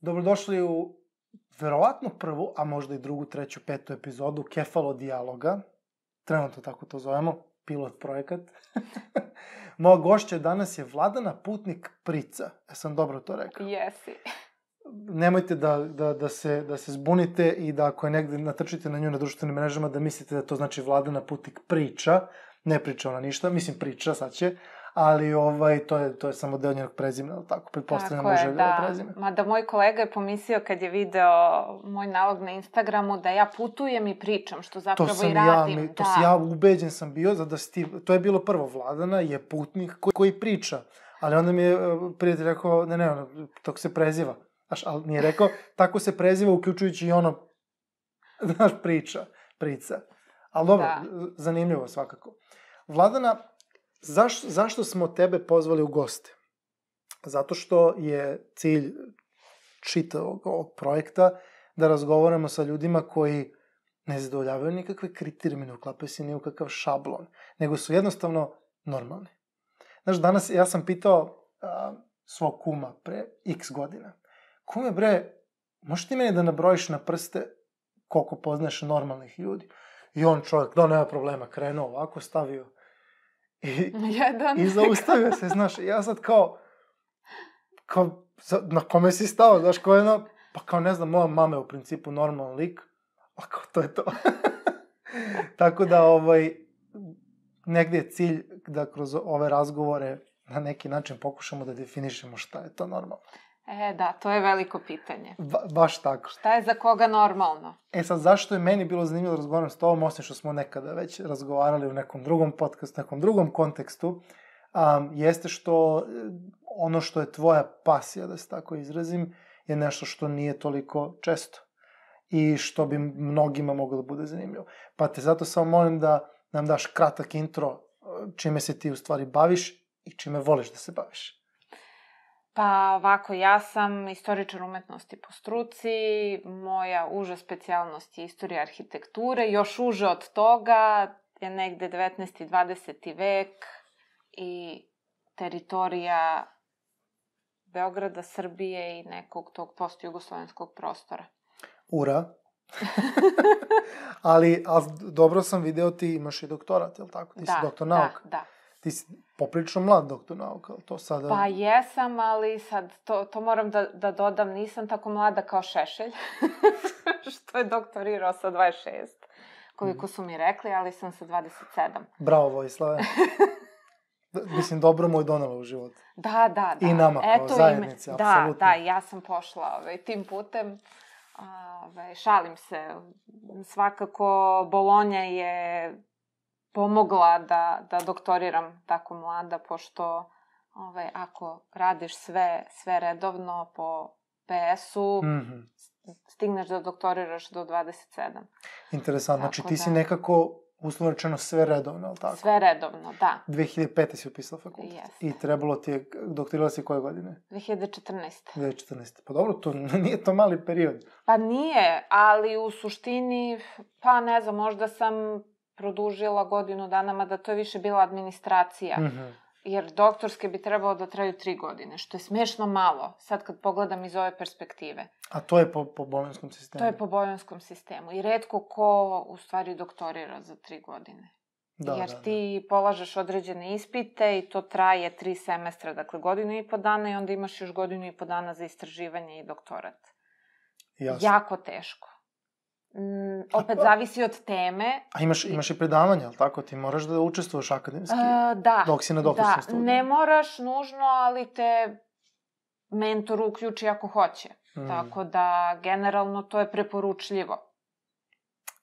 Dobrodošli u verovatno prvu, a možda i drugu, treću, petu epizodu Kefalo dijaloga. Trenutno tako to zovemo, pilot projekat. Moja gošća danas je Vladana Putnik Prica. Ja sam dobro to rekao. Jesi. Nemojte da, da, da, se, da se zbunite i da ako je negde natrčite na nju na društvenim mrežama da mislite da to znači Vladana Putnik Priča. Ne priča ona ništa, mislim priča sad će, ali ovaj, to, je, to je samo deo njenog prezimena, ali tako, pretpostavljam može da, da prezime. Mada moj kolega je pomislio kad je video moj nalog na Instagramu da ja putujem i pričam, što zapravo to sam i radim. Ja, mi, to da. sam ja ubeđen sam bio, za da sti, to je bilo prvo, Vladana je putnik koji, koji priča, ali onda mi je e, prijatelj rekao, ne, ne, ono, tako se preziva. Znaš, ali nije rekao, tako se preziva, uključujući i ono, znaš, priča, prica. Ali dobro, da. zanimljivo svakako. Vladana, Zaš, zašto smo tebe pozvali u goste? Zato što je cilj čitavog ovog projekta da razgovaramo sa ljudima koji ne zadovoljavaju nikakve kriterijume, ne uklapaju se ni u kakav šablon, nego su jednostavno normalni. Znaš, danas ja sam pitao a, svog kuma pre x godina. Kume, bre, možeš ti meni da nabrojiš na prste koliko poznaješ normalnih ljudi? I on čovjek, da, nema problema, krenuo ovako, stavio I, Jedan. I zaustavio se, znaš, ja sad kao, kao, na kome si stao, znaš, ko je na, pa kao ne znam, moja mama je u principu normalan lik, a kao to je to. Tako da, ovaj, negde je cilj da kroz ove razgovore na neki način pokušamo da definišemo šta je to normalno. E, da, to je veliko pitanje. Ba, baš tako. Šta je za koga normalno? E sad, zašto je meni bilo zanimljivo da razgovaram s tobom, osim što smo nekada već razgovarali u nekom drugom podcastu, nekom drugom kontekstu, um, jeste što e, ono što je tvoja pasija, da se tako izrazim, je nešto što nije toliko često i što bi mnogima moglo da bude zanimljivo. Pa te zato samo molim da nam daš kratak intro e, čime se ti u stvari baviš i čime voliš da se baviš. Pa ovako, ja sam istoričar umetnosti po struci, moja uža specijalnost je istorija arhitekture, još uže od toga je negde 19. i 20. vek i teritorija Beograda, Srbije i nekog tog post-jugoslovenskog prostora. Ura! ali, ali dobro sam video ti imaš i doktorat, je li tako? Ti da, si doktor nauka. Da, da. Ti si poprilično mlad doktor nauka, to sada... Pa jesam, ali sad to, to moram da, da dodam, nisam tako mlada kao Šešelj, što je doktorirao sa 26, koliko su mi rekli, ali sam sa 27. Bravo, Vojislave. Mislim, dobro mu je donalo u život. Da, da, da. I nama kao Eto, zajednici, ime, apsolutno. Da, da, ja sam pošla ovaj, tim putem. Ovaj, šalim se. Svakako, Bolonja je pomogla da, da doktoriram tako mlada, pošto ovaj, ako radiš sve, sve redovno po PS-u, mm -hmm. stigneš da doktoriraš do 27. Interesantno, znači ti da... si nekako uslovno rečeno sve redovno, ali tako? Sve redovno, da. 2005. si upisala fakultet. Jeste. I trebalo ti je, doktorirala si koje godine? 2014. 2014. Pa dobro, to nije to mali period. Pa nije, ali u suštini, pa ne znam, možda sam produžila godinu dana, mada to je više bila administracija. Mm -hmm. Jer doktorske bi trebalo da traju tri godine, što je smešno malo, sad kad pogledam iz ove perspektive. A to je po, po bolonskom sistemu? To je po bolonskom sistemu. I redko ko u stvari doktorira za tri godine. Da, Jer da, ti da. polažeš određene ispite i to traje tri semestra, dakle godinu i po dana i onda imaš još godinu i po dana za istraživanje i doktorat. Jasno. Jako teško. Mm, opet pa- zavisi od teme. A imaš, imaš i predavanja, ali tako? Ti moraš da učestvuješ akademski? Uh, da. Dok si na doktorskom da, studiju. ne moraš nužno, ali te mentor uključi ako hoće. Mm. Tako da, generalno, to je preporučljivo.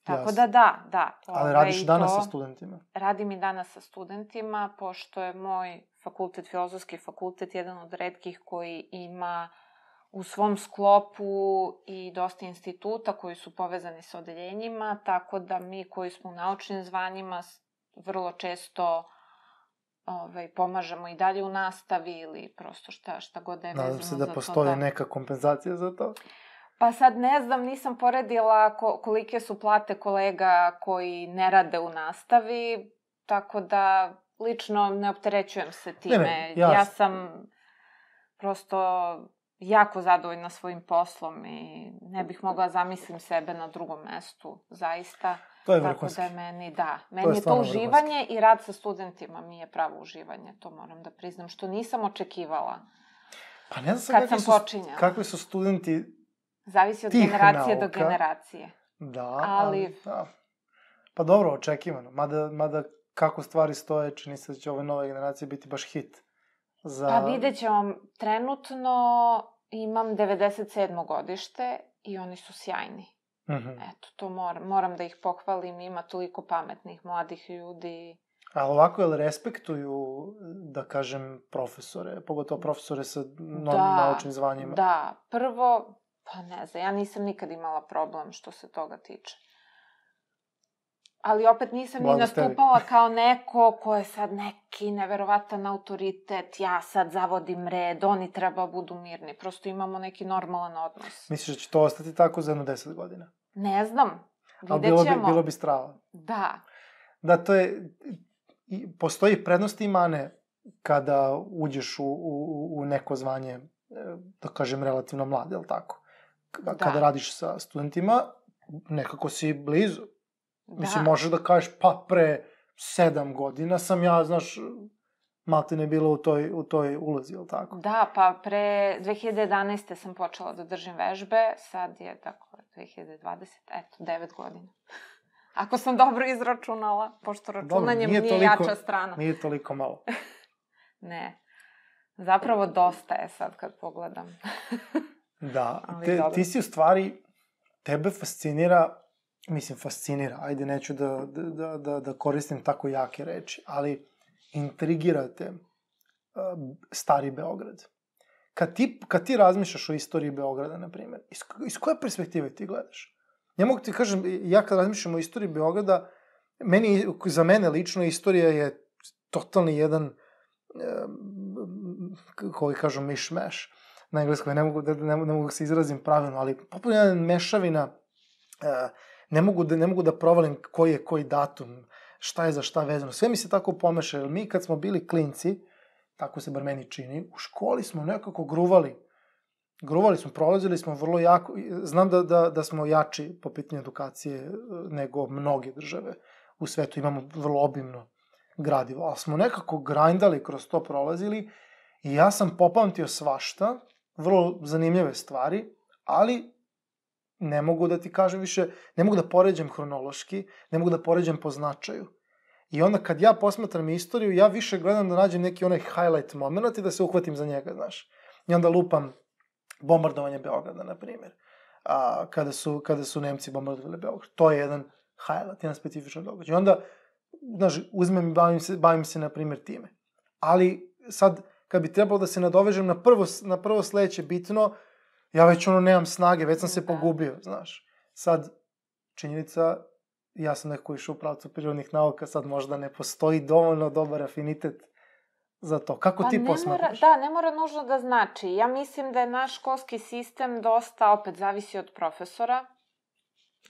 Tako Jasne. da, da, da. Ali ovaj, radiš danas to, sa studentima? Radim i danas sa studentima, pošto je moj fakultet, filozofski fakultet, jedan od redkih koji ima uh, u svom sklopu i dosta instituta koji su povezani sa odeljenjima, tako da mi koji smo u naučnim zvanjima vrlo često ovaj, pomažemo i dalje u nastavi ili prosto šta, šta god da je vezano za to. Nadam se da postoji da... neka kompenzacija za to. Pa sad ne znam, nisam poredila ko, kolike su plate kolega koji ne rade u nastavi, tako da lično ne opterećujem se time. Ne, ne, ja... ja sam prosto jako zadovoljna svojim poslom i ne bih mogla zamislim sebe na drugom mestu, zaista. To je vrhunski. Tako da je meni, da, meni to je, je to uživanje vrhunski. i rad sa studentima mi je pravo uživanje, to moram da priznam, što nisam očekivala. Pa ne znam kad sam su, počinjala. Kakvi su studenti Zavisi od generacije nauka. do generacije. Da, ali... ali da. Pa dobro, očekivano. Mada, mada kako stvari stoje, čini se da će ove nove generacije biti baš hit. Za... Pa vidjet ćemo, trenutno imam 97. godište i oni su sjajni. Mm -hmm. Eto, to moram, moram da ih pohvalim, ima toliko pametnih mladih ljudi. A ovako, jel respektuju, da kažem, profesore, pogotovo profesore sa no, da, naučnim zvanjima? Da, prvo, pa ne znam, ja nisam nikad imala problem što se toga tiče ali opet nisam ni nastupala kao neko ko je sad neki neverovatan autoritet, ja sad zavodim red, oni treba budu mirni. Prosto imamo neki normalan odnos. Misliš da će to ostati tako za jedno deset godina? Ne znam. Vidjet bilo. Bi, bilo bi strava. Da. Da, to je... Postoji prednost i mane kada uđeš u, u, u neko zvanje, e, da kažem, relativno mlade, je li tako? Da. Kada radiš sa studentima, nekako si blizu Da. Mislim, možeš da kažeš, pa pre sedam godina sam ja, znaš, malte ne bilo u toj, u toj ulozi, ili tako? Da, pa pre 2011. sam počela da držim vežbe, sad je, tako, 2020, eto, 9 godina. Ako sam dobro izračunala, pošto računanje mi nije, nije toliko, jača strana. Nije toliko malo. ne. Zapravo dosta je sad kad pogledam. da, te, ti si u stvari, tebe fascinira mislim, fascinira. Ajde, neću da, da, da, da koristim tako jake reči, ali intrigirate uh, stari Beograd. Kad ti, kad ti razmišljaš o istoriji Beograda, na primjer, iz, iz koje perspektive ti gledaš? Ja mogu ti kažem, ja kad razmišljam o istoriji Beograda, meni, za mene lično istorija je totalni jedan, um, koji kažu mišmeš, na engleskoj, ne mogu da, ne, ne mogu da se izrazim pravilno, ali poput jedan mešavina uh, ne mogu da, ne mogu da provalim koji je koji datum, šta je za šta vezano. Sve mi se tako pomeša, jer mi kad smo bili klinci, tako se bar meni čini, u školi smo nekako gruvali. Gruvali smo, prolazili smo vrlo jako, znam da, da, da smo jači po pitanju edukacije e, nego mnoge države u svetu, imamo vrlo obimno gradivo, ali smo nekako grindali kroz to prolazili i ja sam popamtio svašta, vrlo zanimljive stvari, ali ne mogu da ti kažem više, ne mogu da poređam hronološki, ne mogu da poređam po značaju. I onda kad ja posmatram istoriju, ja više gledam da nađem neki onaj highlight moment i da se uhvatim za njega, znaš. I onda lupam bombardovanje Beograda, na primjer. A, kada, su, kada su Nemci bombardovali Beograd. To je jedan highlight, jedan specifičan događaj. I onda, znaš, uzmem i bavim se, bavim se, na primjer, time. Ali sad, kad bi trebalo da se nadovežem na prvo, na prvo sledeće bitno, ja već ono nemam snage, već sam se da. pogubio, znaš. Sad, činjenica, ja sam neko išao u pravcu prirodnih nauka, sad možda ne postoji dovoljno dobar afinitet za to. Kako pa ti posmatraš? Da, ne mora nužno da znači. Ja mislim da je naš školski sistem dosta, opet zavisi od profesora,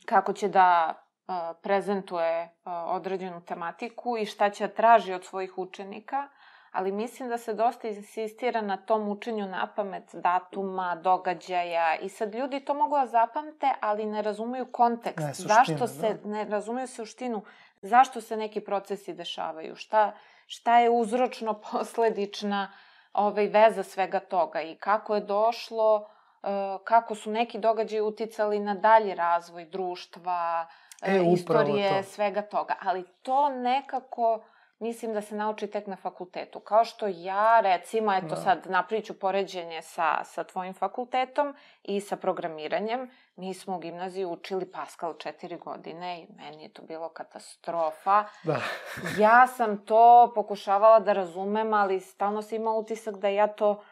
kako će da uh, prezentuje uh, određenu tematiku i šta će da traži od svojih učenika ali mislim da se dosta insistira na tom učenju na pamet datuma, događaja i sad ljudi to mogu da zapamte, ali ne razumeju kontekst. Ne, suštinu, zašto se, da. ne razumeju suštinu, zašto se neki procesi dešavaju, šta, šta je uzročno posledična ovaj, veza svega toga i kako je došlo, e, kako su neki događaji uticali na dalji razvoj društva, e, istorije, to. svega toga. Ali to nekako mislim da se nauči tek na fakultetu. Kao što ja, recimo, eto da. sad napriču poređenje sa, sa tvojim fakultetom i sa programiranjem, mi smo u gimnaziji učili Pascal četiri godine i meni je to bilo katastrofa. Da. ja sam to pokušavala da razumem, ali stalno sam imala utisak da ja to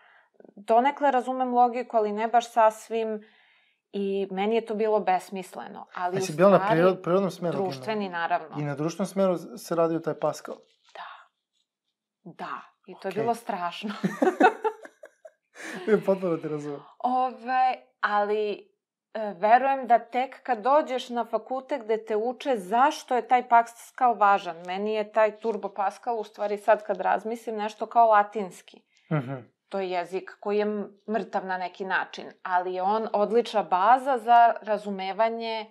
donekle razumem logiku, ali ne baš sasvim I meni je to bilo besmisleno. Ali A si bila na prirod, prirodnom smeru? Društveni, naravno. I na društvenom smeru se radio taj Pascal? Da, i to okay. je bilo strašno. je potpuno te razumem. Ove, ali e, verujem da tek kad dođeš na fakultet gde te uče zašto je taj Pascal važan. Meni je taj Turbo Pascal u stvari sad kad razmislim nešto kao latinski. Mm -hmm. To je jezik koji je mrtav na neki način, ali je on odlična baza za razumevanje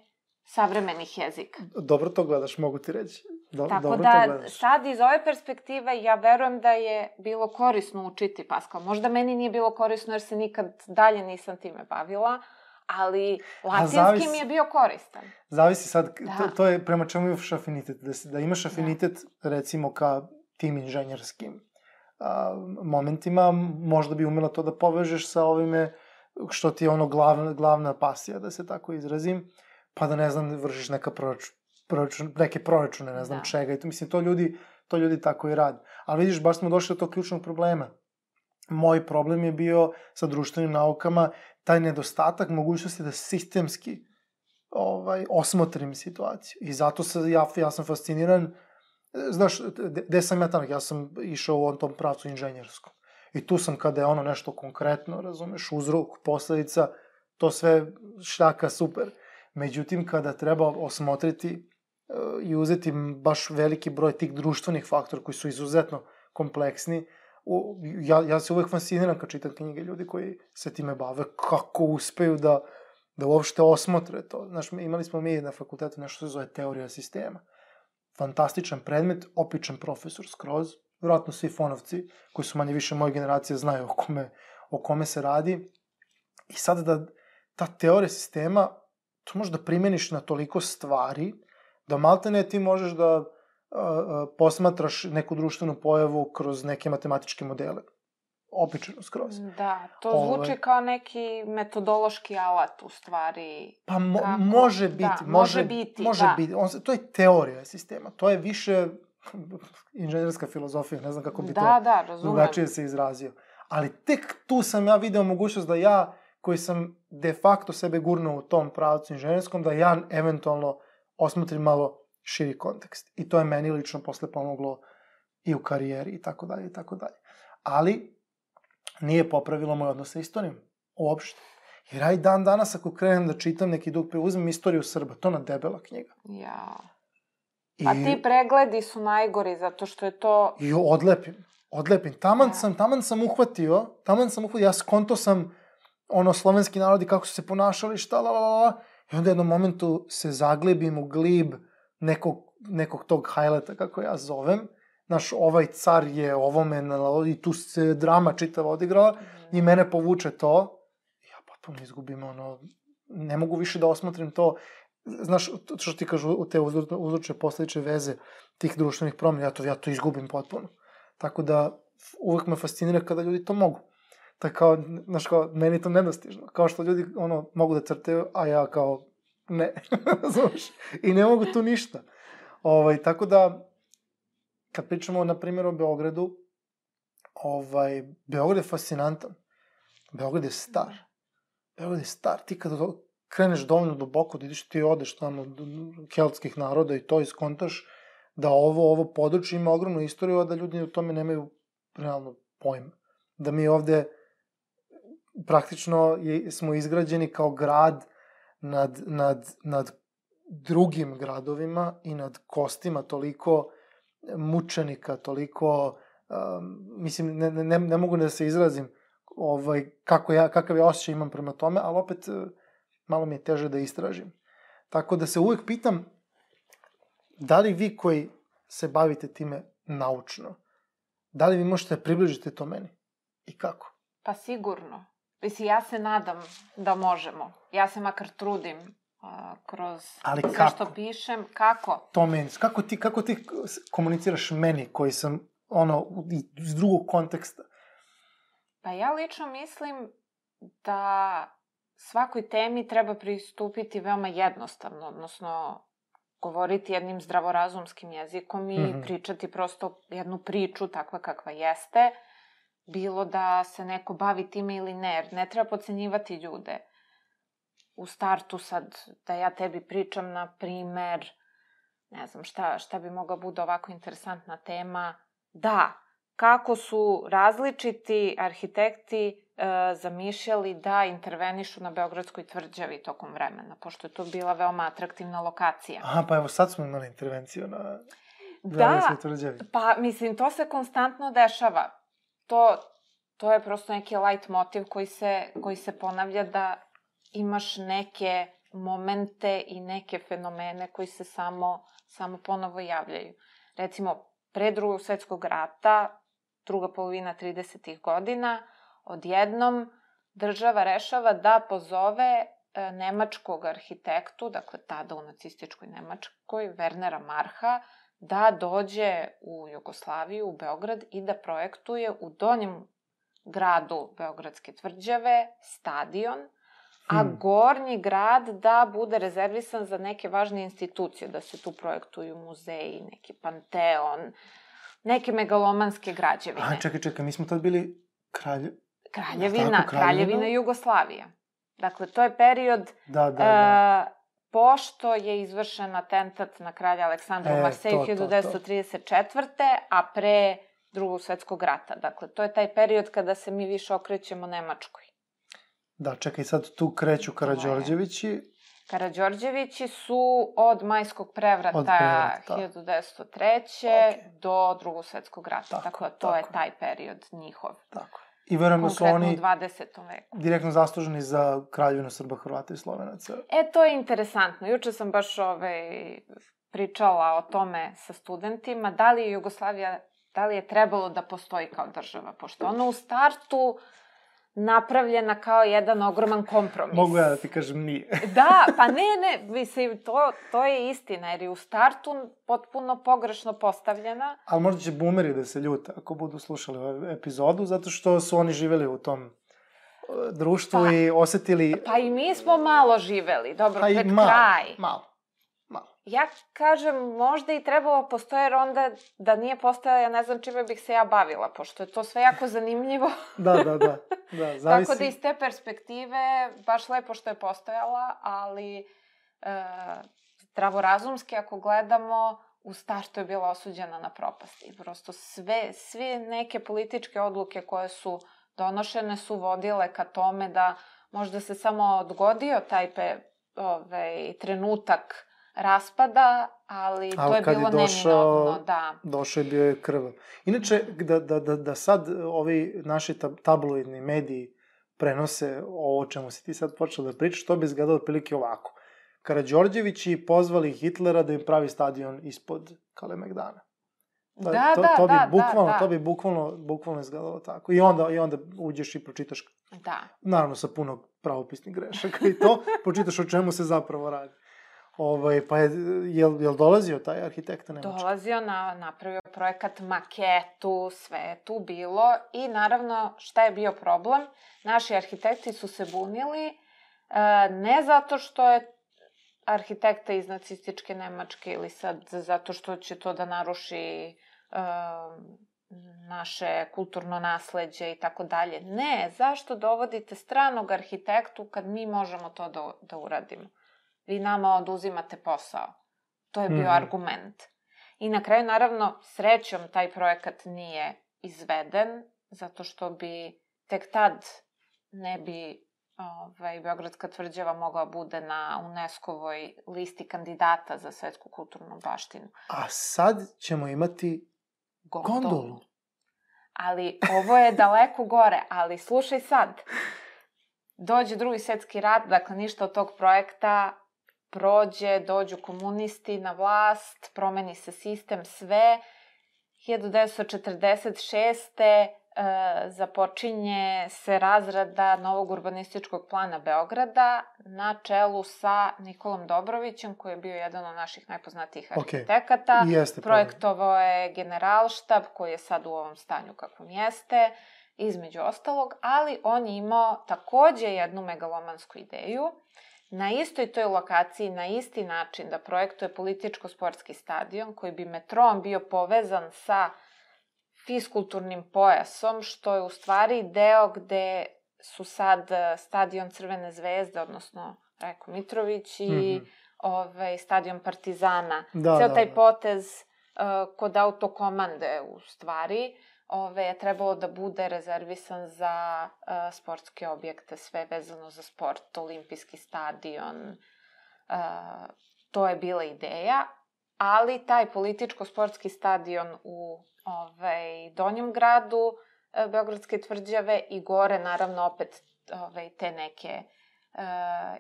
savremenih jezika. Dobro to gledaš, mogu ti reći. Do, Tako da, sad iz ove perspektive ja verujem da je bilo korisno učiti Pascal. Možda meni nije bilo korisno jer se nikad dalje nisam time bavila, ali latinski zavisi, mi je bio koristan. Zavisi sad, da. to, to je prema čemu imaš afinitet. Da, da imaš afinitet, da. recimo, ka tim inženjerskim a, momentima, možda bi umela to da povežeš sa ovime što ti je ono glavna, glavna pasija, da se tako izrazim, pa da ne znam, vršiš neka proračun, proračun, neke proračune, ne znam da. čega. I to, mislim, to ljudi, to ljudi tako i rade. Ali vidiš, baš smo došli do tog ključnog problema. Moj problem je bio sa društvenim naukama taj nedostatak mogućnosti da sistemski ovaj, osmotrim situaciju. I zato se, ja, ja sam fasciniran znaš, gde sam ja tamo? Ja sam išao u tom pravcu inženjerskom. I tu sam kada je ono nešto konkretno, razumeš, uzrok, posledica, to sve šljaka super. Međutim, kada treba osmotriti i uzeti baš veliki broj tih društvenih faktora koji su izuzetno kompleksni, u, ja, ja se uvek fasciniram kad čitam knjige ljudi koji se time bave, kako uspeju da, da uopšte osmotre to. Znaš, imali smo mi na fakultetu nešto se zove teorija sistema fantastičan predmet, opičan profesor skroz, vjerojatno svi fonovci koji su manje više moje generacije znaju o kome, o kome se radi. I sad da ta teorija sistema, to možeš da primeniš na toliko stvari, da malte ne ti možeš da a, posmatraš neku društvenu pojavu kroz neke matematičke modele opičeno skroz. Da, to Ove, zvuči kao neki metodološki alat u stvari. Pa mo, kako, može biti, da, može, može biti, može da. biti. On, to je teorija sistema, to je više inženjerska filozofija, ne znam kako bi da, to da, drugačije se izrazio. Ali tek tu sam ja video mogućnost da ja, koji sam de facto sebe gurnuo u tom pravcu inženjerskom, da ja eventualno osmotrim malo širi kontekst. I to je meni lično posle pomoglo i u karijeri i tako dalje i tako dalje. Ali nije popravilo moj odnos sa istorijom. Uopšte. Jer i dan danas ako krenem da čitam neki dug preuzmem istoriju Srba, to na debela knjiga. Ja. Pa I... ti pregledi su najgori, zato što je to... I odlepim, odlepim. Taman, ja. sam, taman sam uhvatio, taman sam uhvatio, ja skonto sam ono, slovenski narodi kako su se ponašali, šta, la, la, la, i onda jednom momentu se zaglibim u glib nekog, nekog tog hajleta, kako ja zovem, naš ovaj car je ovome, i tu se drama čitava odigrala, mm. i mene povuče to, ja potpuno izgubim, ono, ne mogu više da osmotrim to, znaš, što ti kažu u te uzroče poslediče veze tih društvenih promjena, ja to, ja to izgubim potpuno. Tako da, uvek me fascinira kada ljudi to mogu. Tako kao, znaš, kao, meni to nedostižno. Kao što ljudi, ono, mogu da crtaju, a ja kao, ne, znaš, i ne mogu tu ništa. Ovaj, tako da, kad pričamo, na primjer, o Beogradu, ovaj, Beograd je fascinantan. Beograd je star. Beograd je star. Ti kada kreneš dovoljno duboko, da ideš ti odeš tamo do keltskih naroda i to iskontaš, da ovo, ovo područje ima ogromnu istoriju, a da ljudi u tome nemaju realno pojma. Da mi ovde praktično je, smo izgrađeni kao grad nad, nad, nad drugim gradovima i nad kostima toliko mučenika, toliko, um, mislim, ne, ne, ne mogu da se izrazim ovaj, kako ja, kakav ja osjećaj imam prema tome, ali opet uh, malo mi je teže da istražim. Tako da se uvek pitam, da li vi koji se bavite time naučno, da li vi možete da približiti to meni? I kako? Pa sigurno. Mislim, ja se nadam da možemo. Ja se makar trudim kroz Ali sve kako? što pišem. Kako? To meni. Kako ti, kako ti komuniciraš meni koji sam ono, iz drugog konteksta? Pa ja lično mislim da svakoj temi treba pristupiti veoma jednostavno, odnosno govoriti jednim zdravorazumskim jezikom i mm -hmm. pričati prosto jednu priču takva kakva jeste, bilo da se neko bavi time ili ne, jer ne treba pocenjivati ljude u startu sad da ja tebi pričam, na primer, ne znam šta, šta bi mogla bude ovako interesantna tema, da, kako su različiti arhitekti e, zamišljali da intervenišu na Beogradskoj tvrđavi tokom vremena, pošto je to bila veoma atraktivna lokacija. Aha, pa evo sad smo imali intervenciju na Da, Beogradskoj tvrđavi. pa mislim, to se konstantno dešava. To, to je prosto neki light motiv koji se, koji se ponavlja da imaš neke momente i neke fenomene koji se samo, samo ponovo javljaju. Recimo, pre drugog svetskog rata, druga polovina 30. godina, odjednom država rešava da pozove e, nemačkog arhitektu, dakle tada u nacističkoj Nemačkoj, Wernera Marha, da dođe u Jugoslaviju, u Beograd i da projektuje u donjem gradu Beogradske tvrđave stadion, a Hmm. gornji grad da bude rezervisan za neke važne institucije, da se tu projektuju muzeji, neki panteon, neke megalomanske građevine. Aha, čekaj, čekaj, mi smo tad bili kralje... Kraljevina, Tako, Kraljevina? Kraljevina Jugoslavija. Dakle, to je period Da, da, da. Pošto je izvršen atentat na kralja Aleksandra E, u Marseju to, to, to. 1934. a pre drugog svetskog rata. Dakle, to je taj period kada se mi više okrećemo Nemačkoj. Da, čekaj, sad tu kreću Karadžorđevići. Karadžorđevići su od majskog prevrata, Od prevrata, da. 1903. Ok. do drugog svetskog rata. Tako, Tako, da to tako. je taj period njihov. Tako. I verujem da su oni u 20. veku. direktno zasluženi za kraljevinu Srba, Hrvata i Slovenaca. E, to je interesantno. Juče sam baš ovaj, pričala o tome sa studentima. Da li je Jugoslavija, da li je trebalo da postoji kao država? Pošto ona u startu napravljena kao jedan ogroman kompromis. Mogu ja da ti kažem nije. Da, pa ne, ne, mislim, to, to je istina, jer je u startu potpuno pogrešno postavljena. Ali možda će boomeri da se ljute ako budu slušali ovu epizodu, zato što su oni živeli u tom e, društvu Pa- i osetili... Pa i mi smo malo živeli, dobro, Pa pred malo, kraj. malo, malo. Ja kažem, možda i trebalo postoje, jer onda da nije postojala, ja ne znam čime bih se ja bavila, pošto je to sve jako zanimljivo. Da, da, da. da zavisi. Tako da iz te perspektive, baš lepo što je postojala, ali e, zdravorazumski ako gledamo, u startu je bila osuđena na propast. I prosto sve, sve neke političke odluke koje su donošene su vodile ka tome da možda se samo odgodio taj pe, ovaj, trenutak raspada, ali, Ali to je kad je bilo došao- neminovno, da. Došao je bio je krvav. Inače, da, da, da, da sad ovi naši tab- tabloidni mediji prenose ovo o čemu si ti sad počela da pričaš, to bi izgledalo otprilike ovako. Karadžorđevići pozvali Hitlera da im pravi stadion ispod Kalemegdana. To, Da, to, da, to bi da, bukvalno, da, da. to bi bukvalno, bukvalno izgledalo tako. I onda, I onda uđeš i pročitaš, Da. naravno sa puno pravopisnih grešaka i to, pročitaš o čemu se zapravo radi. Ovaj, pa je, jel, jel dolazio taj arhitekta Nemački? dolazio na, napravio projekat, maketu, sve je tu bilo i naravno šta je bio problem? Naši arhitekti su se bunili e, ne zato što je arhitekta iz nacističke Nemačke ili sad zato što će to da naruši e, naše kulturno nasleđe i tako dalje. Ne, zašto dovodite stranog arhitektu kad mi možemo to da, da uradimo? Vi nama oduzimate posao. To je bio Mhm. argument. I na kraju, naravno, srećom taj projekat nije izveden, zato što bi tek tad ne bi ovaj, Beogradska tvrđava mogla bude na UNESCO-voj listi kandidata za svetsku kulturnu baštinu. A sad ćemo imati Gondolu. gondolu. Ali ovo je daleko gore, ali slušaj sad. Dođe drugi svetski rat, dakle ništa od tog projekta, prođe, dođu komunisti na vlast, promeni se sistem, sve. 1946. E, započinje se razrada novog urbanističkog plana Beograda na čelu sa Nikolom Dobrovićem, koji je bio jedan od naših najpoznatijih arhitekata. I jeste Projektovao je generalštab koji je sad u ovom stanju kakvom jeste, između ostalog, ali on je imao takođe jednu megalomansku ideju na istoj toj lokaciji, na isti način da projektuje političko-sportski stadion koji bi metrom bio povezan sa fiskulturnim pojasom, što je u stvari deo gde su sad eh, stadion Crvene zvezde, odnosno Rajko Mitrović i Mhm. ovaj, stadion Partizana. Da, Ceo da, taj da. potez uh, kod autokomande u stvari ove, je trebalo da bude rezervisan za uh, sportske objekte, sve vezano za sport, olimpijski stadion, uh, to je bila ideja, ali taj političko-sportski stadion u ovaj, Donjem gradu uh, Beogradske tvrđave i gore, naravno, opet ovaj, te neke uh,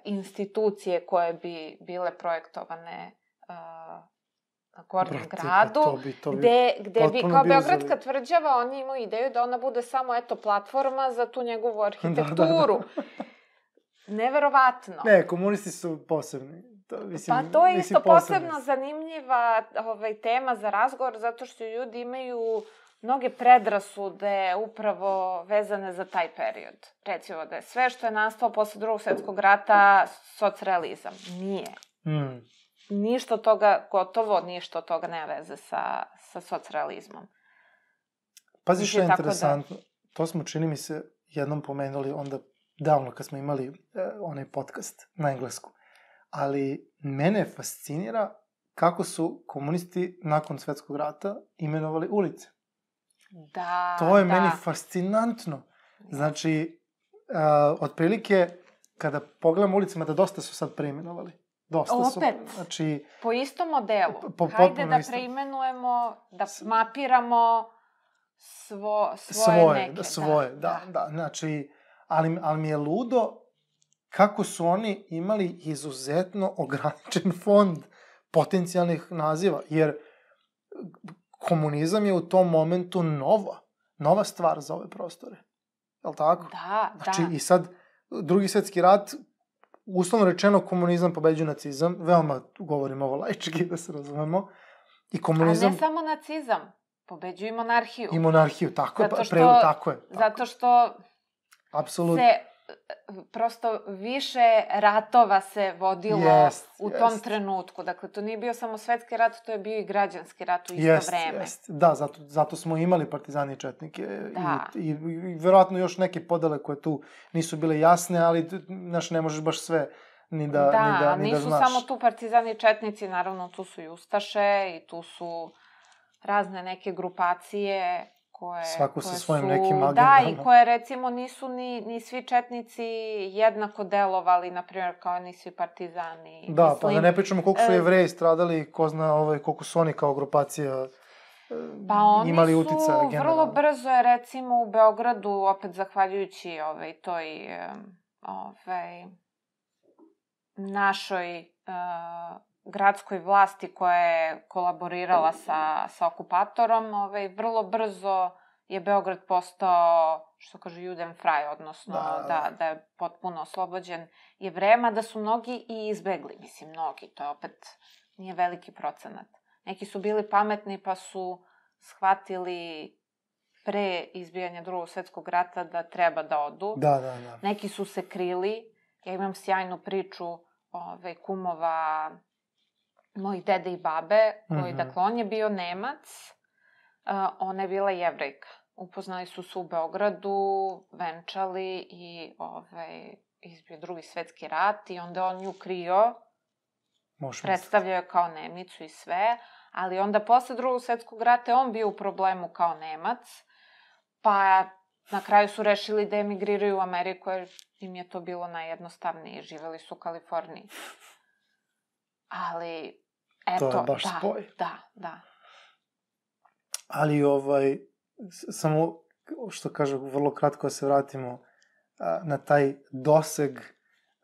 institucije koje bi bile projektovane Gornjem Brate, gradu, pa to bi, to bi gde, gde bi kao Beogradska zavid. tvrđava, oni imaju ideju da ona bude samo, eto, platforma za tu njegovu da, arhitekturu. Neverovatno. Ne, komunisti su posebni. To, mislim, pa to je isto posebno zanimljiva ovaj, tema za razgovor, zato što ljudi imaju mnoge predrasude upravo vezane za taj period. Recimo da je sve što je nastalo posle drugog svetskog rata socrealizam. Nije. Mm. Ništa od toga, gotovo ništa od toga nema veze sa, sa socrealizmom. Pazi što je da- interesantno. To smo, čini mi se, jednom pomenuli onda davno kad smo imali e, onaj podcast na englesku. Ali mene fascinira kako su komunisti nakon svetskog rata imenovali ulice. Da, To je da. meni fascinantno. Znači, uh, otprilike, kada pogledamo ulicama, da dosta su sad preimenovali. Dosta su. Opet. Znači, Po istom modelu. Po- Hajde da preimenujemo, da mapiramo svo, svoje, svoje, neke. da, svoje, da, da, da. Znači, ali, ali mi je ludo kako su oni imali izuzetno ograničen fond potencijalnih naziva, jer komunizam je u tom momentu nova, nova stvar za ove prostore. Je li tako? Da, Znači, da. i sad, drugi svetski rat, uslovno rečeno, komunizam pobeđuje nacizam, veoma govorim ovo laički, da se razumemo, i A komunizam ne samo nacizam, pobeđuju i monarhiju. i monarhiju, tako je, Zato pa, što- pre, tako je. Tako, Zato što apsolutno. se prosto više ratova se vodilo Jest, u tom jest. trenutku. Dakle, to nije bio samo svetski rat, to je bio i građanski rat u isto Jest, vreme. jest. Da, zato, zato smo imali partizani i četnike Da. i, i, i verovatno još neke podele koje tu nisu bile jasne, ali znaš, ne možeš baš sve ni da, da, ni da, ni nisu da znaš. samo tu partizani i četnici, naravno tu su i Ustaše i tu su razne neke grupacije koje, Svako sa koje svojim su, nekim Da, agendama. i koje recimo nisu ni, ni svi četnici jednako delovali, na primjer kao ni svi partizani. Da, Mislim, pa da ne pričamo koliko su e, jevreji stradali, ko zna ovaj, koliko su oni kao grupacija e, Pa oni imali su uticaja vrlo generalno. brzo je recimo u Beogradu, opet zahvaljujući ovaj, toj ovaj, našoj uh, gradskoj vlasti koja je kolaborirala sa, sa okupatorom, ovaj, vrlo brzo je Beograd postao, što kaže Juden fraj, odnosno Da, da, da, da, da. da je potpuno oslobođen jevrema, da su mnogi i izbegli, mislim, mnogi, to je opet nije veliki procenat. Neki su bili pametni pa su shvatili pre izbijanja drugog svetskog rata da treba da odu. Da, da, da. Neki su se krili. Ja imam sjajnu priču ove, kumova mojih dede i babe, koji, Mhm. dakle, on je bio Nemac, a, ona je bila jevrejka. Upoznali su se u Beogradu, venčali i ovaj, izbio drugi svetski rat i onda on nju krio, misliti. predstavljao je kao Nemicu i sve, ali onda posle drugog svetskog rata on bio u problemu kao Nemac, pa na kraju su rešili da emigriraju u Ameriku jer im je to bilo najjednostavnije, živeli su u Kaliforniji. Ali, eto, To je baš da, spoj. da, da. Ali ovaj, samo, što kažu, vrlo kratko da se vratimo a, na taj doseg,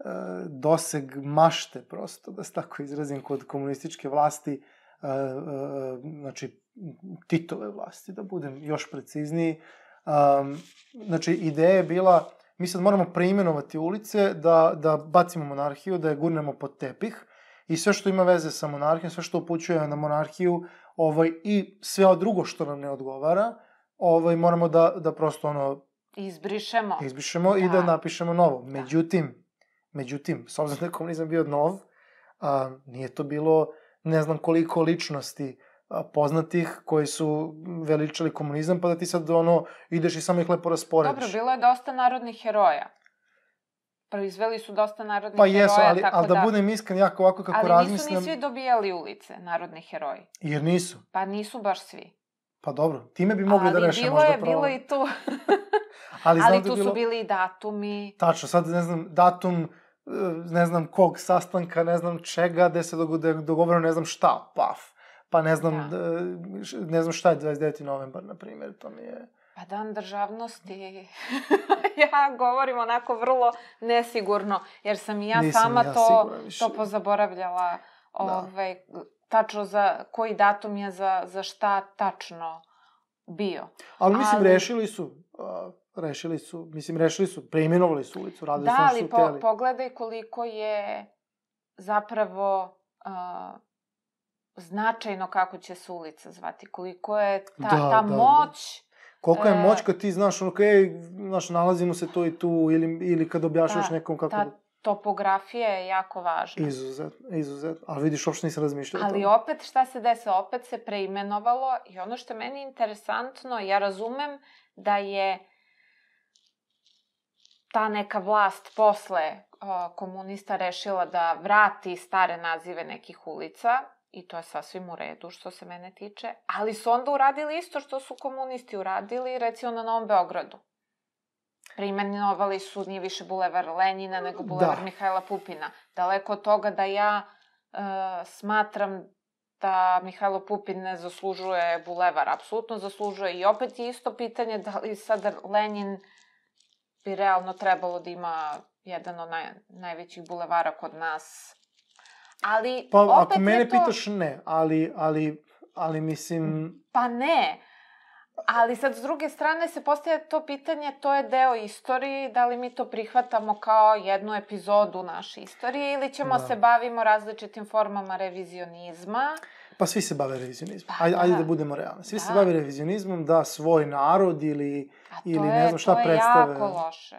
a, doseg mašte, prosto, da se tako izrazim, kod komunističke vlasti, a, znači, Titove vlasti, da budem još precizniji. Znači, ideja je bila, mi sad moramo preimenovati ulice, da, da bacimo monarhiju, da je gurnemo pod tepih, i sve što ima veze sa monarhijom, sve što upućuje na monarhiju, ovaj, i sve drugo što nam ne odgovara, ovaj, moramo da, da prosto ono, Izbrišemo. izbrišemo i da Da. napišemo novo. Međutim, međutim, s obzirom da je komunizam bio nov, a, nije to bilo ne znam koliko ličnosti a, poznatih koji su veličali komunizam, pa da ti sad ono, ideš i samo ih lepo rasporediš. Dobro, bilo je dosta narodnih heroja. Proizveli su dosta narodnih Pa heroja, jesu, ali, tako ali da, da budem iskren, jako ovako kako ali razmislim, nisu ni svi dobijali ulice, narodni heroji. jer nisu. Pa nisu baš svi. Pa dobro, time bi mogli ali da reše bilo možda je, problem. bilo i tu. ali, znam ali da tu je bilo... su bili i datumi. Tačno, sad ne znam, datum, e, ne znam kog sastanka, ne znam čega, gde se dogo- da je dogovoreno ne znam šta, paf. Pa ne znam, Da. da. š- ne znam šta je 29. novembar, na primjer, to mi je... Pa dan državnosti. ja govorim onako vrlo nesigurno, jer sam i ja Nisam sama ja to, to pozaboravljala. Ovaj, tačno za koji datum je za, za šta tačno bio. Ali mislim, Ali- rešili su, a, rešili su, mislim, rešili su, preimenovali su ulicu, radili Da, su što po, hteli. pogledaj koliko je zapravo uh, značajno kako će se ulica zvati, koliko je ta, Da, ta da, da. moć Koliko je e, moć kad ti znaš, ono, ej, znaš, nalazimo se tu i tu, ili, ili kad objašnjaš Da, nekom kako... ta topografija je jako važna. Izuzetno, izuzetno. Ali vidiš, uopšte nisam razmišljao o Ali tome. opet šta se desilo? Opet se preimenovalo i ono što je meni interesantno, ja razumem da je ta neka vlast posle komunista rešila da vrati stare nazive nekih ulica i to je sasvim u redu što se mene tiče, ali su onda uradili isto što su komunisti uradili recimo na Novom Beogradu. Preimenovali su, nije više bulevar Lenjina, nego bulevar Da. Mihajla Pupina. Daleko od toga da ja e, smatram da Mihajlo Pupin ne zaslužuje bulevar. Apsolutno zaslužuje. I opet je isto pitanje da li sada Lenin bi realno trebalo da ima jedan od naj, najvećih bulevara kod nas. Ali Pa, opet ako mene to... pitaš, ne, ali, ali, ali mislim... Pa ne. Ali sad, s druge strane, se postaje to pitanje, to je deo istorije, da li mi to prihvatamo kao jednu epizodu naše istorije ili ćemo Da. se bavimo različitim formama revizionizma. Pa svi se bave revizionizmom. Pa Ajde, da. ajde da budemo realni. Svi se Da. bave revizionizmom da svoj narod ili... A Ili je, ne znam šta to je predstave. jako loše.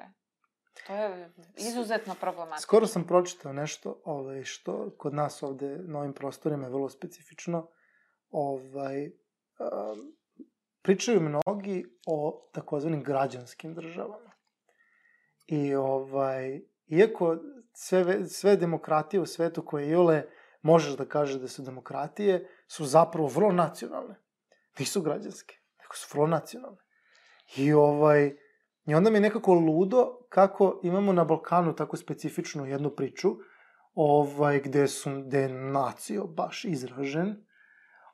To je izuzetno problematično. Skoro sam pročitao nešto ovaj, što kod nas ovde na ovim prostorima je vrlo specifično. Ovaj, um, pričaju mnogi o takozvanim građanskim državama. I ovaj, iako sve, ve- sve demokratije u svetu koje iole možeš da kažeš da su demokratije, su zapravo vrlo nacionalne. Nisu građanske, nego su vrlo nacionalne. I ovaj, I onda mi je nekako ludo kako imamo na Balkanu tako specifičnu jednu priču, ovaj, gde, su, gde je nacio baš izražen,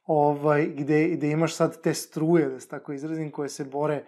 ovaj, gde, gde imaš sad te struje, da se tako izrazim, koje se bore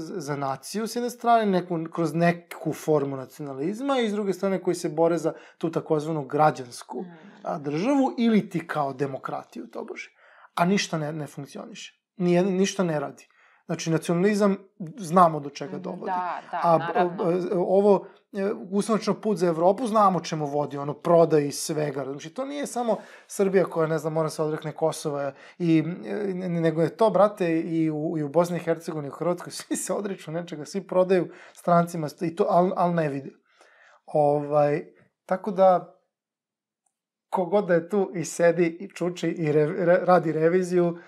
za naciju s jedne strane, neku, kroz neku formu nacionalizma i s druge strane koji se bore za tu takozvanu građansku Mm. a, državu ili ti kao demokratiju, tobože. A ništa ne, ne funkcioniše. Nije, ništa ne radi. Znači, nacionalizam znamo do čega dovodi. Da, da, A naravno. ovo e, usnočno put za Evropu znamo čemu vodi, ono proda i svega. Znači to nije samo Srbija koja ne znam mora se odrekne Kosova i e, ne- nego je to brate i u, i u Bosni i Hercegovini i u Hrvatskoj svi se odriču nečega, svi prodaju strancima i to al, al ne vide. Ovaj tako da kogod da je tu i sedi i čuči i re, re, radi reviziju,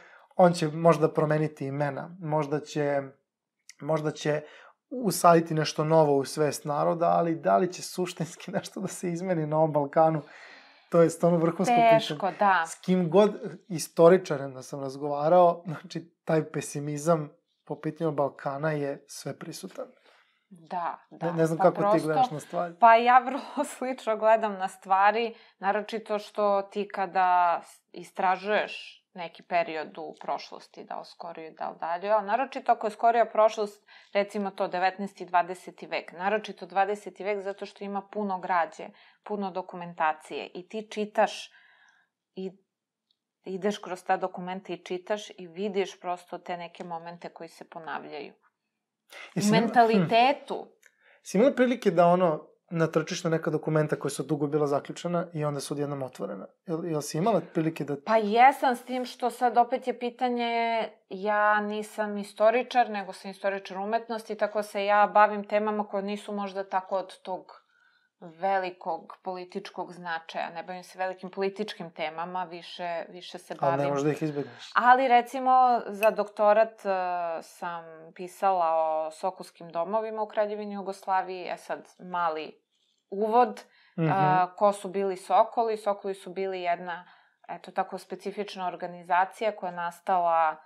on će možda promeniti imena, možda će možda će usaditi nešto novo u svest naroda, ali da li će suštinski nešto da se izmeni na ovom Balkanu, to je stvarno vrhunsko pitanje. Teško, da. S kim god istoričarem da sam razgovarao, znači taj pesimizam po pitanju Balkana je sve prisutan. Da, da. ne, ne znam pa kako prosto, ti gledaš na stvari. Pa ja vrlo slično gledam na stvari, naročito što ti kada istražuješ neki period u prošlosti, da li skoriju, da li dalje, a naročito ako je skorija prošlost, recimo to 19. i 20. vek, naročito 20. vek zato što ima puno građe, puno dokumentacije i ti čitaš i ideš kroz ta dokumenta i čitaš i vidiš prosto te neke momente koji se ponavljaju. U Jesi imala- mentalitetu. Hm. Si imala prilike da ono natrčiš na neka dokumenta koja su dugo bila zaključena i onda su odjednom otvorena? Jel, jel si imala prilike da... Pa jesam s tim što sad opet je pitanje, ja nisam istoričar, nego sam istoričar umetnosti, tako se ja bavim temama koje nisu možda tako od tog velikog političkog značaja. Ne bavim se velikim političkim temama, više, više se Ali bavim... ne možeš da ih izbegneš. Ali recimo za doktorat uh, sam pisala o Sokolskim domovima u Kraljevini Jugoslaviji, e sad mali uvod, Mhm. a, ko su bili Sokoli. Sokoli su bili jedna, eto tako, specifična organizacija koja je nastala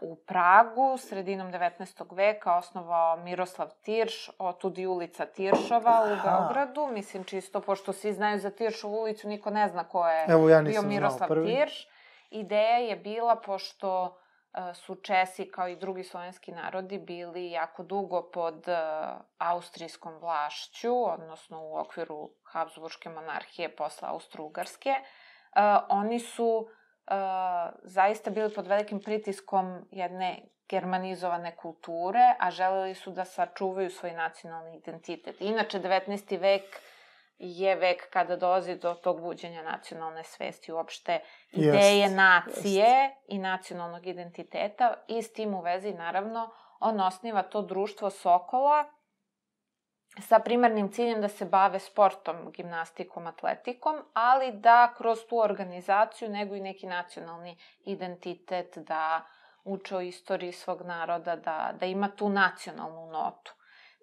u Pragu sredinom 19. veka osnovao Miroslav Tirš, otud i ulica Tiršova u Beogradu. Mislim, čisto, pošto svi znaju za Tiršovu ulicu, niko ne zna ko je Evo, ja bio Miroslav Tirš. Ideja je bila, pošto e, su Česi kao i drugi slovenski narodi bili jako dugo pod e, austrijskom vlašću, odnosno u okviru Habsburgske monarhije posle Austro-Ugarske, e, oni su zaista bili pod velikim pritiskom jedne germanizovane kulture, a želeli su da sačuvaju svoj nacionalni identitet. Inače, 19. vek je vek kada dolazi do tog buđenja nacionalne svesti, uopšte ideje jest, nacije jest. i nacionalnog identiteta i s tim u vezi, naravno, on osniva to društvo Sokola sa primarnim ciljem da se bave sportom, gimnastikom, atletikom, ali da kroz tu organizaciju nego i neki nacionalni identitet, da uče o istoriji svog naroda, da, da ima tu nacionalnu notu.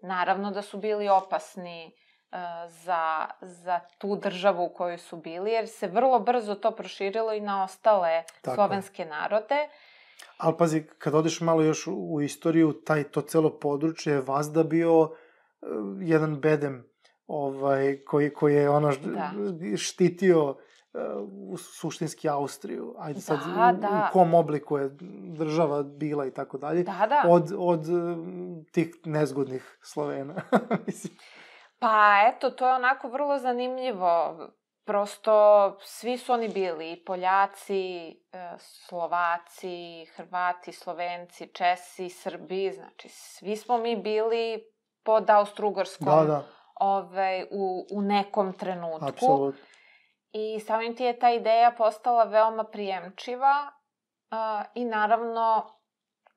Naravno da su bili opasni uh, za, za tu državu u kojoj su bili, jer se vrlo brzo to proširilo i na ostale Tako. slovenske narode. Ali pazi, kad odeš malo još u istoriju, taj, to celo područje je vazda bio jedan bedem ovaj, koji, koji je ono da. štitio uh, suštinski Austriju. Ajde sad, da, u, da. u kom obliku je država bila i tako dalje. Da, da. Od, od tih nezgodnih Slovena. Mislim. Pa eto, to je onako vrlo zanimljivo. Prosto svi su oni bili, i Poljaci, e, Slovaci, Hrvati, Slovenci, Česi, Srbi, znači svi smo mi bili pod Austro-Ugarskom da, da. Ovaj, u, u nekom trenutku. Apsolutno. I samim ti je ta ideja postala veoma prijemčiva uh, i naravno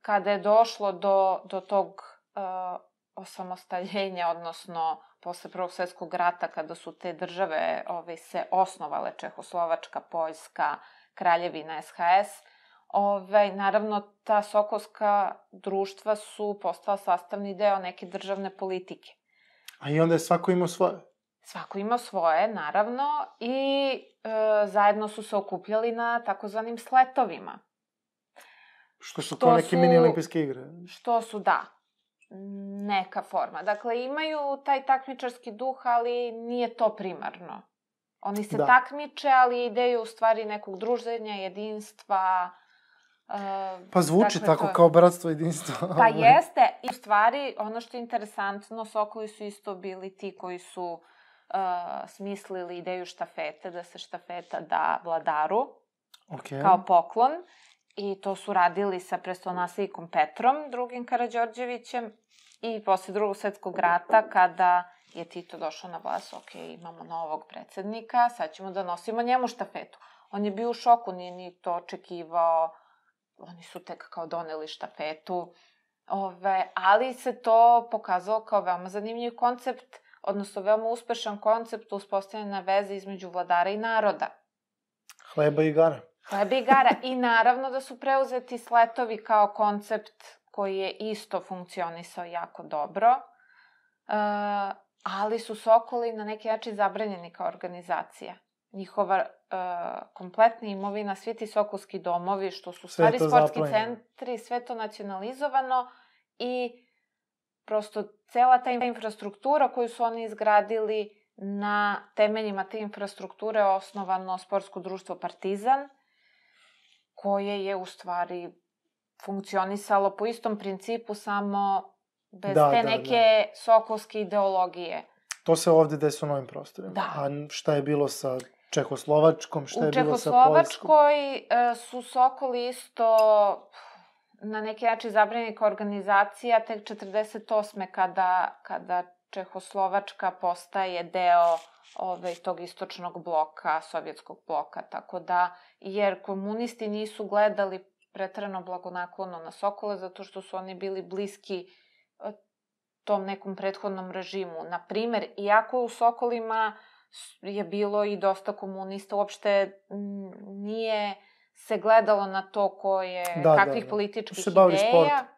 kada je došlo do, do tog uh, osamostaljenja, odnosno posle Prvog svetskog rata, kada su te države ovaj, se osnovale, Čehoslovačka, Poljska, Kraljevina, SHS, Ove, naravno, ta sokolska društva su postala sastavni deo neke državne politike. A i onda je svako imao svoje? Svako imao svoje, naravno, i e, zajedno su se okupljali na takozvanim sletovima. Što su kao neke su, mini olimpijske igre? Što su, da, neka forma. Dakle, imaju taj takmičarski duh, ali nije to primarno. Oni se da. takmiče, ali ideju u stvari nekog druženja, jedinstva, Uh, pa zvuči dakle, tako, to... kao bratstvo jedinstvo. Pa ovaj. jeste. I u stvari, ono što je interesantno, Sokoli su isto bili ti koji su uh, smislili ideju štafete, da se štafeta da vladaru okay. kao poklon. I to su radili sa prestolonaslednikom Petrom, drugim Karadžorđevićem. I posle drugog svetskog rata, kada je Tito došao na vlast, ok, imamo novog predsednika, sad ćemo da nosimo njemu štafetu. On je bio u šoku, nije ni to očekivao, oni su tek kao doneli štafetu, ove, ali se to pokazalo kao veoma zanimljiv koncept, odnosno veoma uspešan koncept uspostavljena veze između vladara i naroda. Hleba i igara. Hleba i igara. I naravno da su preuzeti sletovi kao koncept koji je isto funkcionisao jako dobro. E, ali su Sokoli na neki način zabranjeni kao organizacija njihova uh, kompletna imovina, svi ti sokolski domovi, što su stvari sportski zaplanjeno. centri, sve to nacionalizovano i prosto cela ta infrastruktura koju su oni izgradili na temeljima te infrastrukture osnovano sportsko društvo Partizan, koje je u stvari funkcionisalo po istom principu, samo bez da, te da, neke da. sokolske ideologije. To se ovde desi u novim prostorima. Da. A šta je bilo sa Čehoslovačkom, šta je bilo sa Polskom? U Čehoslovačkoj e, su Sokoli isto na neki način zabranjeni kao organizacija tek 48. kada, kada Čehoslovačka postaje deo ove, tog istočnog bloka, sovjetskog bloka, tako da, jer komunisti nisu gledali pretrano blagonaklono na Sokole, zato što su oni bili bliski e, tom nekom prethodnom režimu. Naprimer, iako u Sokolima uh, je bilo i dosta komunista, uopšte nije se gledalo na to ko je, da, kakvih da, da. političkih se ideja. Sport.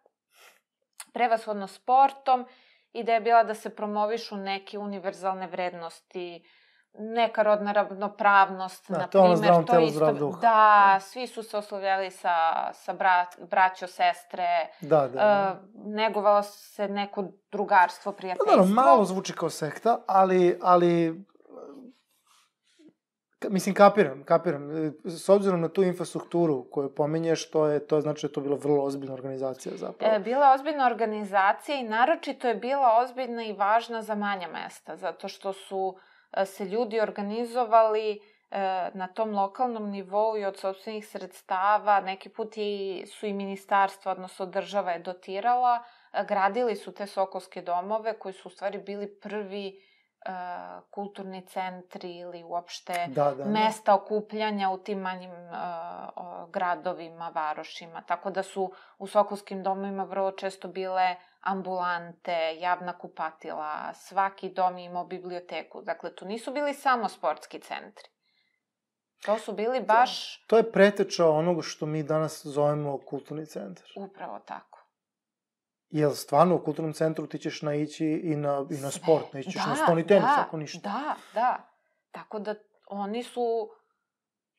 Prevashodno sportom. Ideja je bila da se promovišu neke univerzalne vrednosti neka rodna ravnopravnost, Da, na to primer, zdravom to telu, isto, zdrav duh. Da, svi su se oslovljali sa, sa bra, braćo, sestre, Da, da. da. uh, negovalo se neko drugarstvo, Pa prijateljstvo. dobro, malo zvuči kao sekta, ali, ali mislim, kapiram, kapiram. E, S obzirom na tu infrastrukturu koju pominješ, to je, to znači da je to bila vrlo ozbiljna organizacija zapravo. E, bila ozbiljna organizacija i naročito je bila ozbiljna i važna za manja mesta, zato što su e, se ljudi organizovali e, na tom lokalnom nivou i od sobstvenih sredstava, neki put i, su i ministarstva, odnosno država je dotirala, e, gradili su te sokolske domove koji su u stvari bili prvi kulturni centri ili uopšte da, da, da. mesta okupljanja u tim manjim uh, gradovima, varošima. Tako da su u Sokolskim domovima vrlo često bile ambulante, javna kupatila, svaki dom je imao biblioteku. Dakle, to nisu bili samo sportski centri. To su bili baš To je preteča onoga što mi danas zovemo kulturni centar. upravo tako. Jel stvarno u kulturnom centru ti ćeš naići i na, i na sport, naići ćeš da, na stoni tenis, da, ako ništa. Da, da. Tako da oni su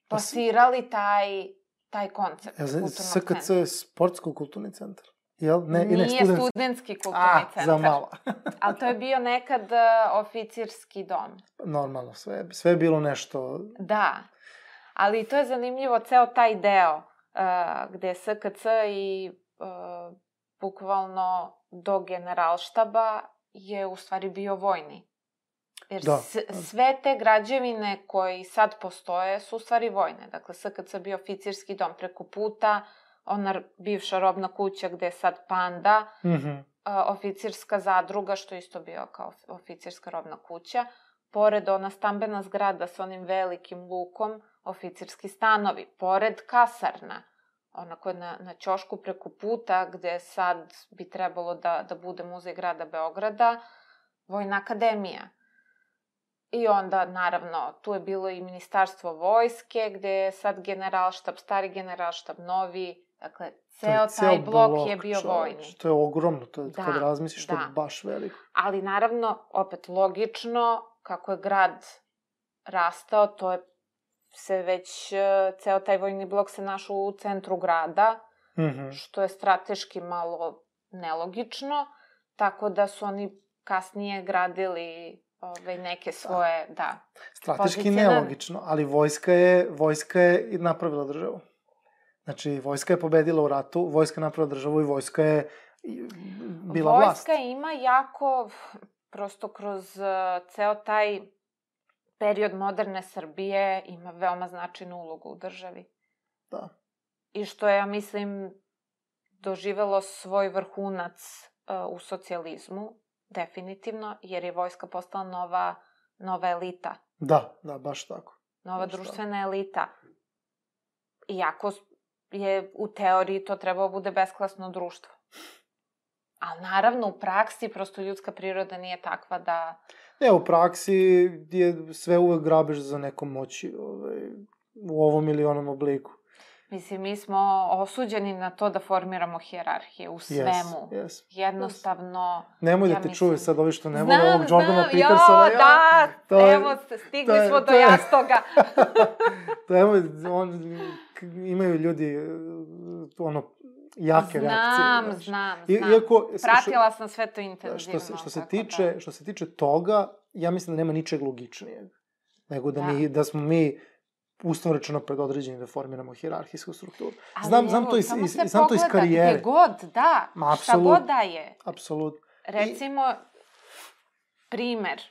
Pa plasirali taj, taj koncept Ja, kulturnog SKC centra. sportsko-kulturni centar. Jel? Ne, Nije ne, student... studentski kulturni A, centar. za malo. Ali to je bio nekad uh, oficirski dom. Normalno, sve, sve je bilo nešto... Da. Ali to je zanimljivo, ceo taj deo uh, gde SKC i uh, bukvalno do generalštaba je u stvari bio vojni. Jer Da. sve te građevine koje i sad postoje su u stvari vojne. Dakle, SKC bio oficirski dom preko puta, ona bivša robna kuća gde je sad Panda, Mhm. a, oficirska zadruga, što je isto bio kao oficirska robna kuća. Pored ona stambena zgrada sa onim velikim lukom, oficirski stanovi. Pored kasarna, ona koja je na, na ćošku preko puta, gde sad bi trebalo da, da bude muzej grada Beograda, Vojna akademija. I onda, naravno, tu je bilo i ministarstvo vojske, gde je sad generalštab, stari generalštab, novi, dakle, je ceo ceo taj blok, je blok, bio čoveče. vojni. To je ogromno, to je, Da, kad razmisliš, to je da. baš veliko. Ali naravno, opet logično, kako je grad rastao, to je se već, e, ceo taj vojni blok se našao u centru grada, Mhm. što je strateški malo nelogično, tako da su oni kasnije gradili ove, neke svoje, da. Strateški Pozicije nelogično, ali vojska je, vojska je napravila državu. Znači, vojska je pobedila u ratu, vojska je napravila državu i vojska je bila Vojska vlast. ima jako, prosto kroz e, ceo taj period moderne Srbije ima veoma značajnu ulogu u državi. Da. I što je, ja mislim, doživelo svoj vrhunac uh, u socijalizmu, definitivno, jer je vojska postala nova, nova elita, Da, da, baš tako. nova Baš društvena elita. Iako je u teoriji to trebalo bude besklasno društvo. Ali naravno, u praksi, prosto ljudska priroda nije takva da... Ne, u praksi je sve uvek grabež za nekom moći ovaj, u ovom ili onom obliku. Mislim, mi smo osuđeni na to da formiramo hijerarhije u svemu. Yes, yes. Jednostavno... Nemoj Ja da te mislim- čuje sad ovi što ne vole Znam, ovog Jordana znam, Petersona. Jo, da, to evo, stigli to smo do to je- jastoga. To evo, on, imaju ljudi eh, ono, jake reakcije. znam, znaš. znam, I- znam. Iako, Pratila sam sve to intenzivno. što se, što se tako tiče, Da. što se tiče toga, ja mislim da nema ničeg logičnijeg. Nego da, Da. mi, da smo mi uslovno rečeno predodređeni da formiramo hirarhijsku strukturu. Ali znam- znam evo, to iz- iz- znam to iz pogleda karijere. Gde god, da, Ma, šta god da je. Apsolutno. Recimo, primer,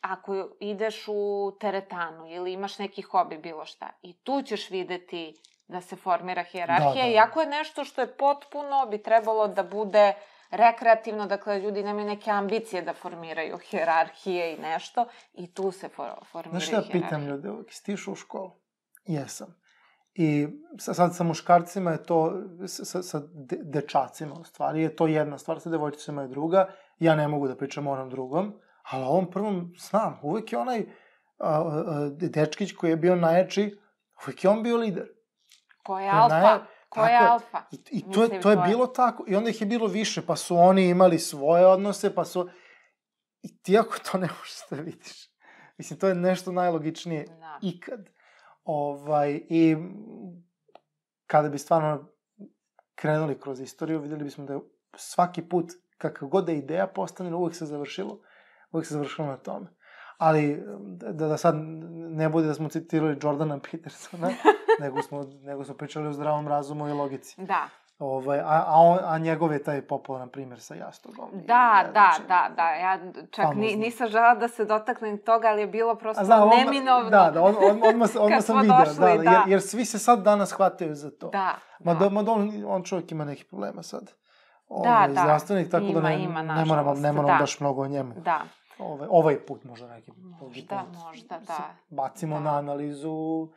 ako ideš u teretanu ili imaš neki hobi, bilo šta, i tu ćeš videti da se formira hijerarhija, Da, da, da. iako je nešto što je potpuno, bi trebalo da bude rekreativno, dakle, ljudi nemaju neke ambicije da formiraju hijerarhije i nešto, i tu se for, formiraju Znaš šta pitam ljude, uvijek, išao u školu? Jesam. I sa- sad sa muškarcima je to, sa, sa, de, dečacima u stvari, je to jedna stvar, sa devojčicama je druga, ja ne mogu da pričam o onom drugom, ali o ovom prvom znam, uvek je onaj a, a, dečkić koji je bio najjači, uvek je on bio lider. Ko je alfa? naj- Ko je alfa? I, i to, je, to je bilo tako. I onda ih je bilo više, pa su oni imali svoje odnose, pa su... I ti ako to ne možeš da vidiš, mislim, to je nešto najlogičnije Da. ikad. Ovaj, I kada bi stvarno krenuli kroz istoriju, videli bismo da je svaki put, kakav god da je ideja postavljena, uvek se završilo, uvek se završilo na tome. Ali, da, da sad ne bude da smo citirali Jordana Petersona, nego, smo, nego smo pričali o zdravom razumu i logici. Da, Ovaj, a, a, on, a njegov je taj popularan primjer sa jastogom. Da, ne, da, znači, da, da, ja čak ni, nisam žela da se dotaknem toga, ali je bilo prosto A znam, odmah- neminovno. Da, da, od, od, odmah, odmah Kad sam vidio, došli, da, da, da. Jer, jer svi se sad danas hvataju za to. Da, Ma da. ma da on, on čovjek ima nekih problema sad. Da, Ovaj, da. Zdravstvenih, tako Ima, da ne, ima, ne moramo, nažalost, ne moramo da. baš mnogo o njemu. da. Ovaj, ovaj put možda neki Možda, put. možda, da. Bacimo Da. na analizu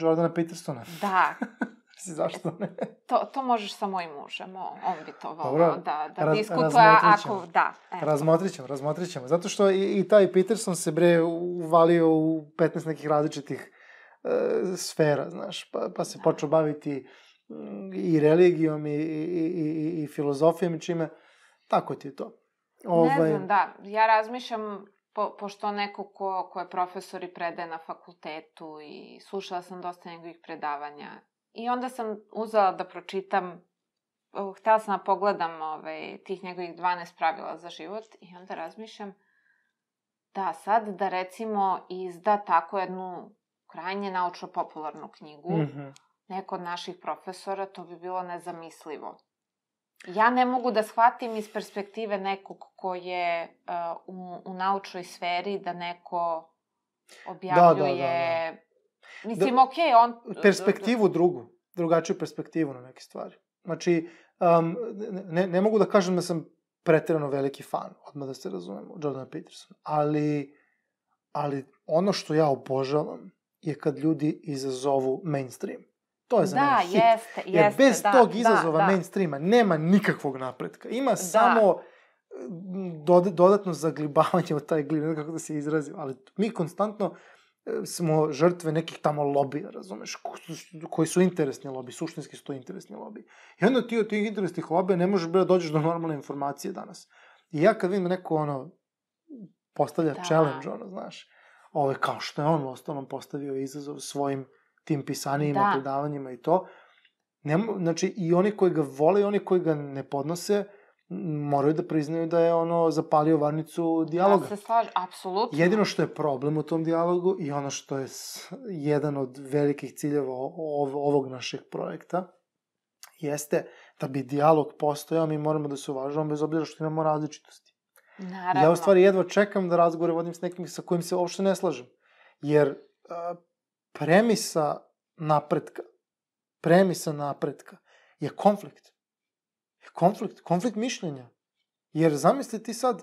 Jordana Petersona. Da, zašto ne? to, to možeš sa mojim mužem, on bi to volao da, da raz- diskutuje, ako, da. eto. Razmotrit ćemo, razmotrit ćemo. Zato što i, i taj Peterson se bre uvalio u 15 nekih različitih e, sfera, znaš, pa, pa se počeo baviti mm, i religijom i, i, i, i filozofijom i čime, tako ti je to. Ovaj, Ne znam, da. Ja razmišljam, po, pošto neko ko, ko je profesor i predaje na fakultetu i slušala sam dosta njegovih predavanja. I onda sam uzela da pročitam, uh, htela sam da pogledam ovaj, tih njegovih 12 pravila za život i onda razmišljam da sad da recimo izda tako jednu krajnje naučno-popularnu knjigu, mhm. neko od naših profesora, to bi bilo nezamislivo. Ja ne mogu da shvatim iz perspektive nekog ko je uh, u, u naučnoj sferi da neko objavljuje... Mislim, Da- okej, on... perspektivu drugu, drugačiju perspektivu na neke stvari. Znači, um, ne, ne mogu da kažem da sam pretirano veliki fan, odmah da se razumemo, Jordana Petersona, ali, ali ono što ja obožavam je kad ljudi izazovu mainstream. To je za Da, mene hit. jeste, Jer jeste, bez da, tog da, izazova da. mainstreama nema nikakvog napretka. Ima samo mm, dod- dodatno zaglibavanje od taj glib, ne kako da se izrazim, ali mi konstantno e, smo žrtve nekih tamo lobija, razumeš, koji su interesni lobi, suštinski su to interesni lobi. I onda ti od tih interesnih lobija ne možeš da dođeš do normalne informacije danas. I ja kad vidim da neko ono postavlja Da. challenge, ono, znaš, ove, kao što je on u ostalom postavio izazov svojim tim pisanijima, Da. predavanjima i to, Nemo, znači, i oni koji ga vole i oni koji ga ne podnose, moraju da priznaju da je ono zapalio varnicu dijaloga. Ja se slažem, apsolutno. Jedino što je problem u tom dijalogu i ono što je jedan od velikih ciljeva ovog našeg projekta jeste da bi dijalog postojao, mi moramo da se uvažavamo bez obzira što imamo različitosti. Naravno. Ja u stvari jedva čekam da razgovore vodim s nekim sa kojim se uopšte ne slažem. Jer premisa napretka, premisa napretka je konflikt. Konflikt, konflikt mišljenja. Jer zamisli ti sad,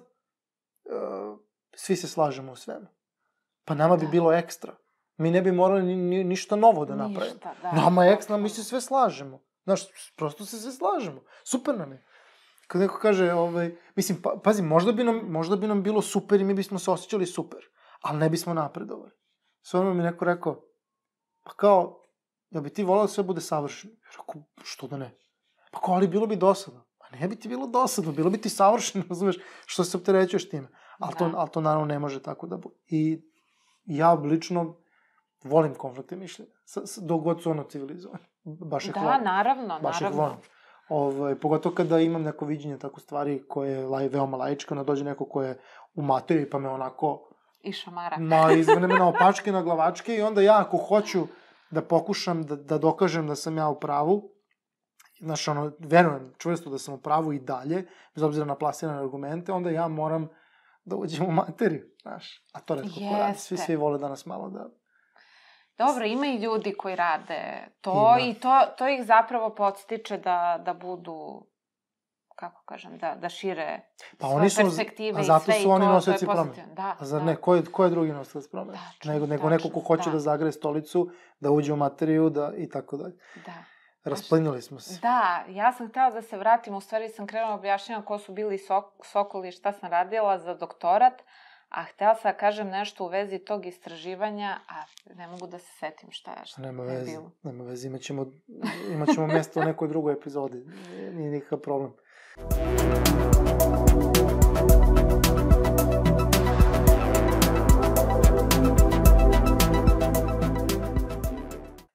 a, svi se slažemo u svemu. Pa nama bi Da. bilo ekstra. Mi ne bi morali ni, ni, ništa novo da napravimo. Ništa, da. Nama je ekstra, mi se sve slažemo. Znaš, prosto se sve slažemo. Super nam je. Kad neko kaže, ovaj, mislim, pa, pazi, možda bi, nam, možda bi nam bilo super i mi bismo se osjećali super, ali ne bismo napredovali. Sve ono mi neko rekao, pa kao, ja bi ti volao da sve bude savršeno. Ja Rekao, što da ne? Pa kao, ali bilo bi dosadno. Pa ne bi ti bilo dosadno, bilo bi ti savršeno, razumeš, što se opterećuješ time. Ali, to, Da. ali to naravno ne može tako da bude. I ja lično volim konflikte mišljenja, s, s, dok god su ono civilizovani. Baš ih Da, volim. naravno, Baš naravno. volim. Ovaj, pogotovo kada imam neko viđenje tako stvari koje je laj, veoma laičko, onda dođe neko ko je u materiji pa me onako I šamara. ma izvene me na opačke, na glavačke i onda ja ako hoću da pokušam da, da dokažem da sam ja u pravu, znaš, ono, verujem čvrsto da sam u pravu i dalje, bez obzira na plasirane argumente, onda ja moram da uđem u materiju, znaš. A to redko ko radi. Svi, svi vole da nas malo da... Dobro, ima i ljudi koji rade to Ima. i to, to ih zapravo podstiče da, da budu kako kažem, da, da šire Pa svoje oni su, perspektive a i zato sve su i oni nosioci promene. Da, A zar da. ne? Ko je, ko je drugi nosilac promene? Tačno, nego, nego neko ko hoće da. da. zagreje stolicu, da uđe u materiju da, i tako dalje. Da. Rasplinuli smo se. Da, ja sam htela da se vratim, u stvari sam krenula objašnjena ko su bili sok, Sokoli i šta sam radila za doktorat, a htela sam da kažem nešto u vezi tog istraživanja, a ne mogu da se setim šta je, šta Nema je veze, bilo. nema veze, imaćemo, imaćemo mesto u nekoj drugoj epizodi, nije nikakav problem.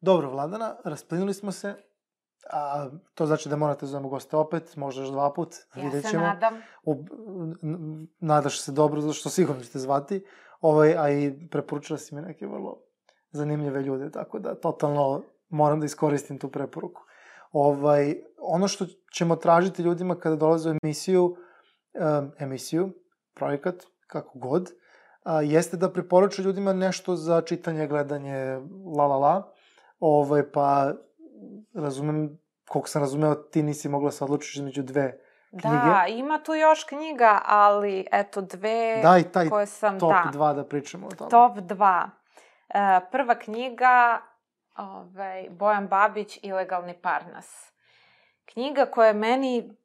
Dobro, Vladana, rasplinuli smo se. A, to znači da morate da zovemo goste opet, možda još dva put. Ja vidjet ćemo. se nadam. U, nadaš se dobro, zašto što sigurno ćete zvati. Ovaj, a i preporučila si mi neke vrlo zanimljive ljude, tako da totalno moram da iskoristim tu preporuku. Ovaj, ono što ćemo tražiti ljudima kada dolaze u emisiju, um, emisiju, projekat, kako god, a, jeste da preporuče ljudima nešto za čitanje, gledanje, la la la. Ovaj, pa razumem, koliko sam razumeo, ti nisi mogla se odlučiš između dve Da, ima tu još knjiga, ali eto dve Daj taj koje sam, top da. 2 da pričamo o tome. Top 2. E, prva knjiga, ovaj, Bojan Babić, Ilegalni parnas. Knjiga koja je meni,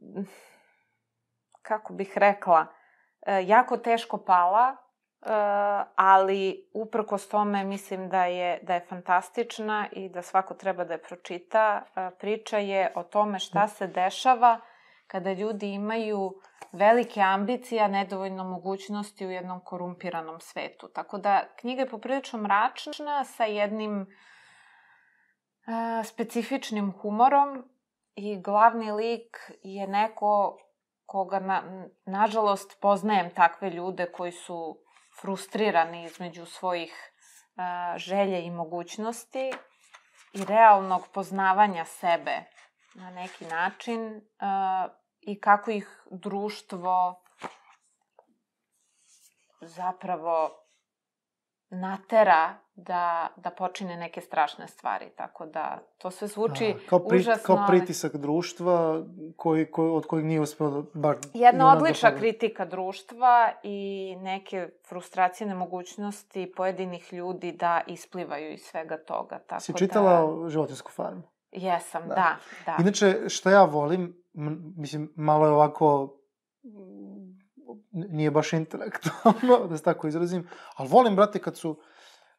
kako bih rekla, e, jako teško pala, e, ali uprkos tome mislim da je, da je fantastična i da svako treba da je pročita. E, priča je o tome šta se dešava kada ljudi imaju velike ambicije, a nedovoljno mogućnosti u jednom korumpiranom svetu. Tako da knjiga je poprilično mračna sa jednim specifičnim humorom i glavni lik je neko koga, na, nažalost, poznajem takve ljude koji su frustrirani između svojih e, želje i mogućnosti i realnog poznavanja sebe na neki način e, i kako ih društvo zapravo natera da, da počine neke strašne stvari. Tako da to sve zvuči A, kao, pri, užasno. kao pritisak društva koji, koji, od kojeg nije uspeo da bar... Jedna junak odlična da kritika društva i neke frustracije, nemogućnosti pojedinih ljudi da isplivaju iz svega toga. Tako Si da... čitala o životinsku farmu? Jesam, Da. da, da. Inače, šta ja volim, mislim, malo je ovako, nije baš intelektualno, da se tako izrazim, ali volim, brate, kad su,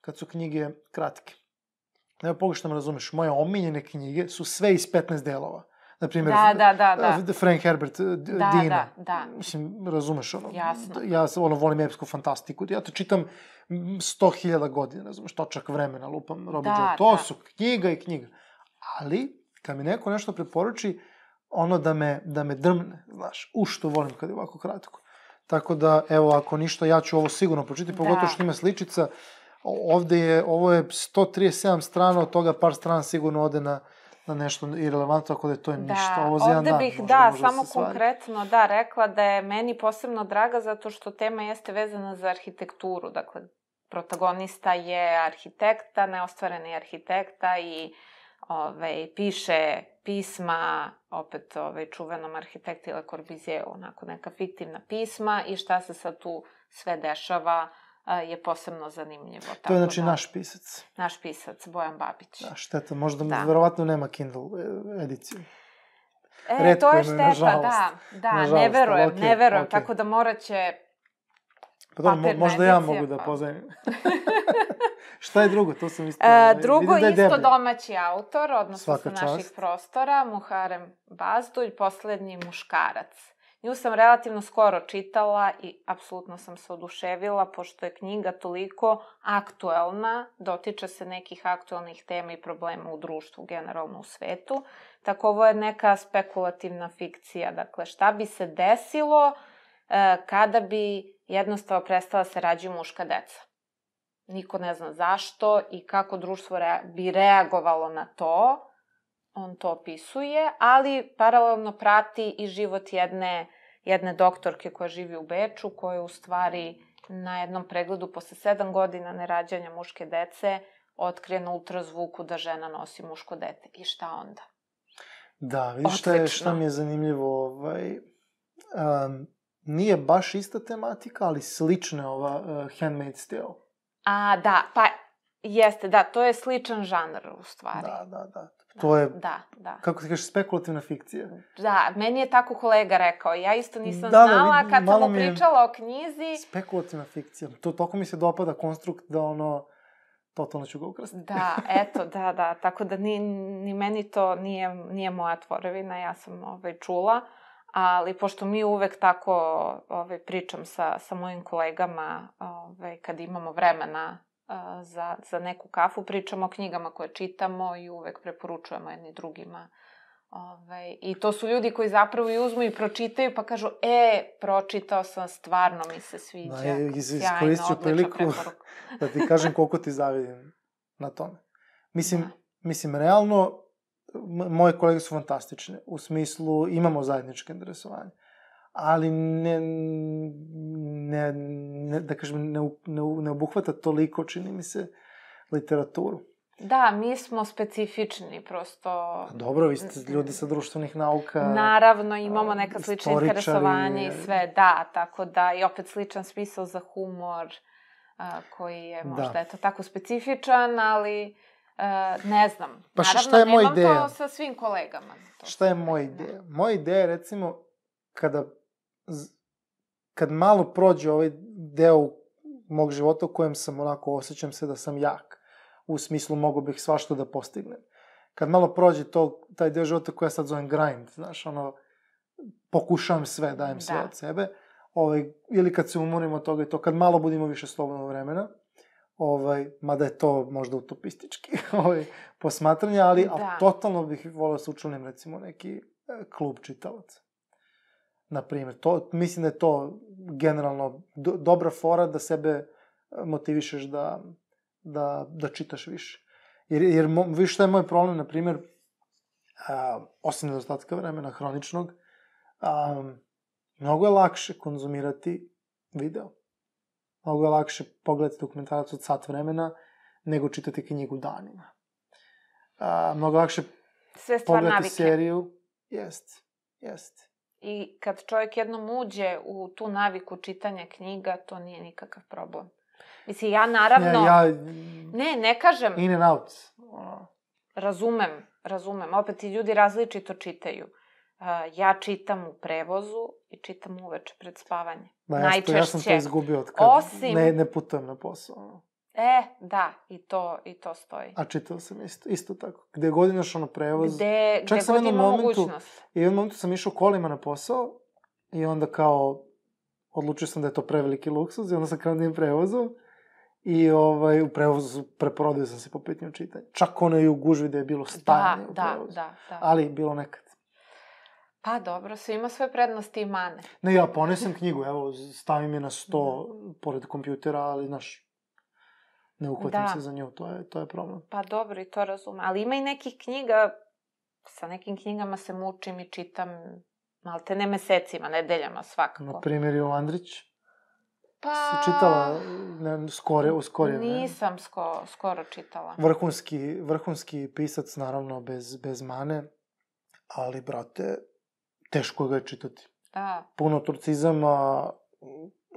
kad su knjige kratke. Evo, pogrešno me razumeš, moje omiljene knjige su sve iz 15 delova. Naprimjer, Da, da, da, da. da. Frank Herbert, D- Da, Dina. da, da. Mislim, razumeš ono. Jasno. Ja ono, volim epsku fantastiku. Ja to čitam m, sto hiljada godina, razumeš, točak vremena, lupam, Robin Da, Joe. To da. su knjiga i knjiga. Ali, kad mi neko nešto preporuči, ono da me, da me drmne, znaš, u što volim kad je ovako kratko. Tako da, evo, ako ništa, ja ću ovo sigurno pročitati, pogotovo Da. što ima sličica. Ovde je, ovo je 137 strana, od toga par strana sigurno ode na, na nešto irelevantno, tako da je to je ništa. Ovo za jedan ovde dan bih, može da, samo stvari. konkretno, da, rekla da je meni posebno draga zato što tema jeste vezana za arhitekturu. Dakle, protagonista je arhitekta, neostvareni arhitekta i ove, piše pisma, opet ove, čuvenom arhitekti Le Corbusier, onako neka fiktivna pisma i šta se sad tu sve dešava je posebno zanimljivo. To je znači da, naš pisac. Naš pisac, Bojan Babić. Da, šteta, možda Da. verovatno nema Kindle e, ediciju. E, Retko to je šteta, nažalost. da, da, Nažalost, ne verujem, okej, ne verujem, okej. tako da morat će Pa dobro, mo- možda ja mogu da pozajmim. Šta je drugo? To sam isto... E, ovaj, drugo, da je isto deblje. domaći autor, odnosno sa naših čast. prostora, Muharem Bazdulj, poslednji muškarac. Nju sam relativno skoro čitala i apsolutno sam se oduševila, pošto je knjiga toliko aktuelna, dotiče se nekih aktuelnih tema i problema u društvu, generalno u svetu. Tako ovo je neka spekulativna fikcija, dakle šta bi se desilo e, kada bi jednostavno prestala se rađaju muška deca. Niko ne zna zašto i kako društvo rea bi reagovalo na to. On to opisuje, ali paralelno prati i život jedne, jedne doktorke koja živi u Beču, koja u stvari na jednom pregledu posle sedam godina nerađanja muške dece otkrije na ultrazvuku da žena nosi muško dete. I šta onda? Da, vidiš šta, je, šta mi je zanimljivo, ovaj, um, nije baš ista tematika, ali slična ova uh, Handmaid's Tale. A, da, pa jeste, da, to je sličan žanr u stvari. Da, da, da. To je, Da, da. kako ti kažeš, spekulativna fikcija. Da, meni je tako kolega rekao. Ja isto nisam Da, da, znala vidim, kad sam mu pričala o knjizi. Spekulativna fikcija. To toliko mi se dopada konstrukt da ono, totalno ću ga ukrasti. Da, eto, da, da. Tako da ni, ni meni to nije, nije moja tvorevina, ja sam ovaj, čula. Ali pošto mi uvek tako ovaj, pričam sa, sa mojim kolegama ovaj, kad imamo vremena a, za, za neku kafu, pričamo o knjigama koje čitamo i uvek preporučujemo jedni drugima. Ove, I to su ljudi koji zapravo i uzmu i pročitaju pa kažu, e, pročitao sam, stvarno mi se sviđa. Da, iz, iskoristit ću priliku da ti kažem koliko ti zavidim na tome. Mislim, da. mislim, realno, moje kolege su fantastične. U smislu, imamo zajedničke interesovanje. Ali ne, ne, ne da kažem, ne, ne, ne obuhvata toliko, čini mi se, literaturu. Da, mi smo specifični, prosto... Pa dobro, vi ste ljudi sa društvenih nauka. Naravno, imamo neka slična interesovanja i sve, da, tako da, i opet sličan smisao za humor, a, koji je da. možda, da. eto, tako specifičan, ali... Uh, ne znam. Pa Naravno, šta je moj ideja? Nemam to sa svim kolegama. To šta je moja ideja? Moja ideja je, recimo, kada, kad malo prođe ovaj deo mog života u kojem sam onako osjećam se da sam jak, u smislu mogu bih svašta da postignem. Kad malo prođe to, taj deo života koja sad zovem grind, znaš, ono, pokušavam sve, dajem sve da. od sebe, ovaj, ili kad se umorim od toga i to, kad malo budemo više slobodnog vremena, ovaj, mada je to možda utopistički ovaj, posmatranje, ali, da. ali totalno bih volao da se učlanim recimo neki e, klub čitalaca. Na primjer, to, mislim da je to generalno do, dobra fora da sebe e, motivišeš da, da, da čitaš više. Jer, jer mo, viš šta je moj problem, na primjer, a, osim nedostatka vremena hroničnog, a, mnogo je lakše konzumirati video. Mnogo je lakše pogledati dokumentarac od sat vremena nego čitati knjigu danima. A, mnogo lakše Sve pogledati navike. seriju. Jest, jest. I kad čovjek jednom uđe u tu naviku čitanja knjiga, to nije nikakav problem. Mislim, ja naravno... Ne, ja... Ne, ne kažem... In and out. Razumem, razumem. Opet i ljudi različito čitaju. Ja čitam u prevozu i čitam uveče pred spavanje. Da, ja, Najčešće. Ja sam to izgubio od kad Osim... ne, ne putujem na posao. E, da, i to, i to stoji. A čitao sam isto, isto tako. Gde god imaš ono prevoz. Gde, Čak gde god ima momentu, mogućnost. I u jednom momentu sam išao kolima na posao i onda kao odlučio sam da je to preveliki luksuz i onda sam krenuo da prevozom I ovaj, u prevozu preprodio sam se po pitanju čitanja. Čak ono i u gužvi da je bilo stajanje da, u da, prevozu. Da, da, Ali bilo nekad. Pa dobro, sve ima svoje prednosti i mane. Ne, ja ponesem knjigu, evo, stavim je na sto da. pored kompjutera, ali, znaš, ne uhvatim da. se za nju, to je, to je problem. Pa dobro, i to razume. Ali ima i nekih knjiga, sa nekim knjigama se mučim i čitam malte ne mesecima, nedeljama svakako. Na primjer, Ivo Andrić. Pa... Si čitala ne, skore, u skorije? Nisam sko, skoro čitala. Vrhunski, vrhunski pisac, naravno, bez, bez mane, ali, brate, teško ga je čitati. Da. Puno turcizama,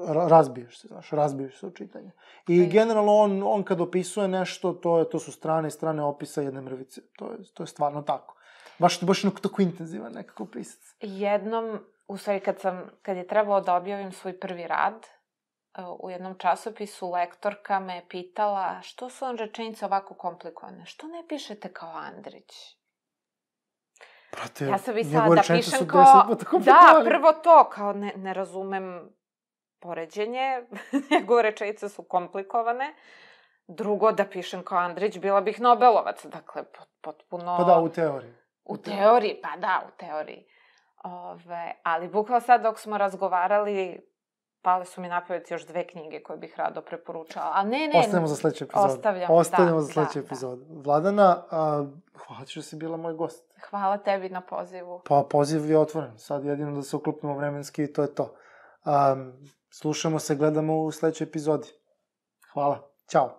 razbiješ se, znaš, razbiješ se u čitanje. I pa generalno on, on kad opisuje nešto, to, je, to su strane i strane opisa jedne mrvice. To je, to je stvarno tako. Baš, baš tako intenzivan nekako pisac. Jednom, u stvari, kad, sam, kad je trebalo da objavim svoj prvi rad, u jednom časopisu lektorka me pitala što su vam rečenice ovako komplikovane? Što ne pišete kao Andrić? Prate, ja sam mislila da pišem kao... Da, prvo to, kao ne, ne razumem poređenje, njegove rečenice su komplikovane. Drugo, da pišem kao Andrić, bila bih Nobelovac. Dakle, potpuno... Pa da, u teoriji. U teoriji, pa da, u teoriji. Ove, ali bukvalo sad dok smo razgovarali, pale su mi na pamet još dve knjige koje bih rado preporučala. A ne, ne. Ostavljamo za sledeću epizodu. Ostavljamo, Ostavljamo da, za sledeću da, epizodu. Da. Vladana, a, hvala ti što si bila moj gost. Hvala tebi na pozivu. Pa poziv je otvoren. Sad jedino da se uklopimo vremenski i to je to. Um, slušamo se, gledamo u sledećoj epizodi. Hvala. Ćao.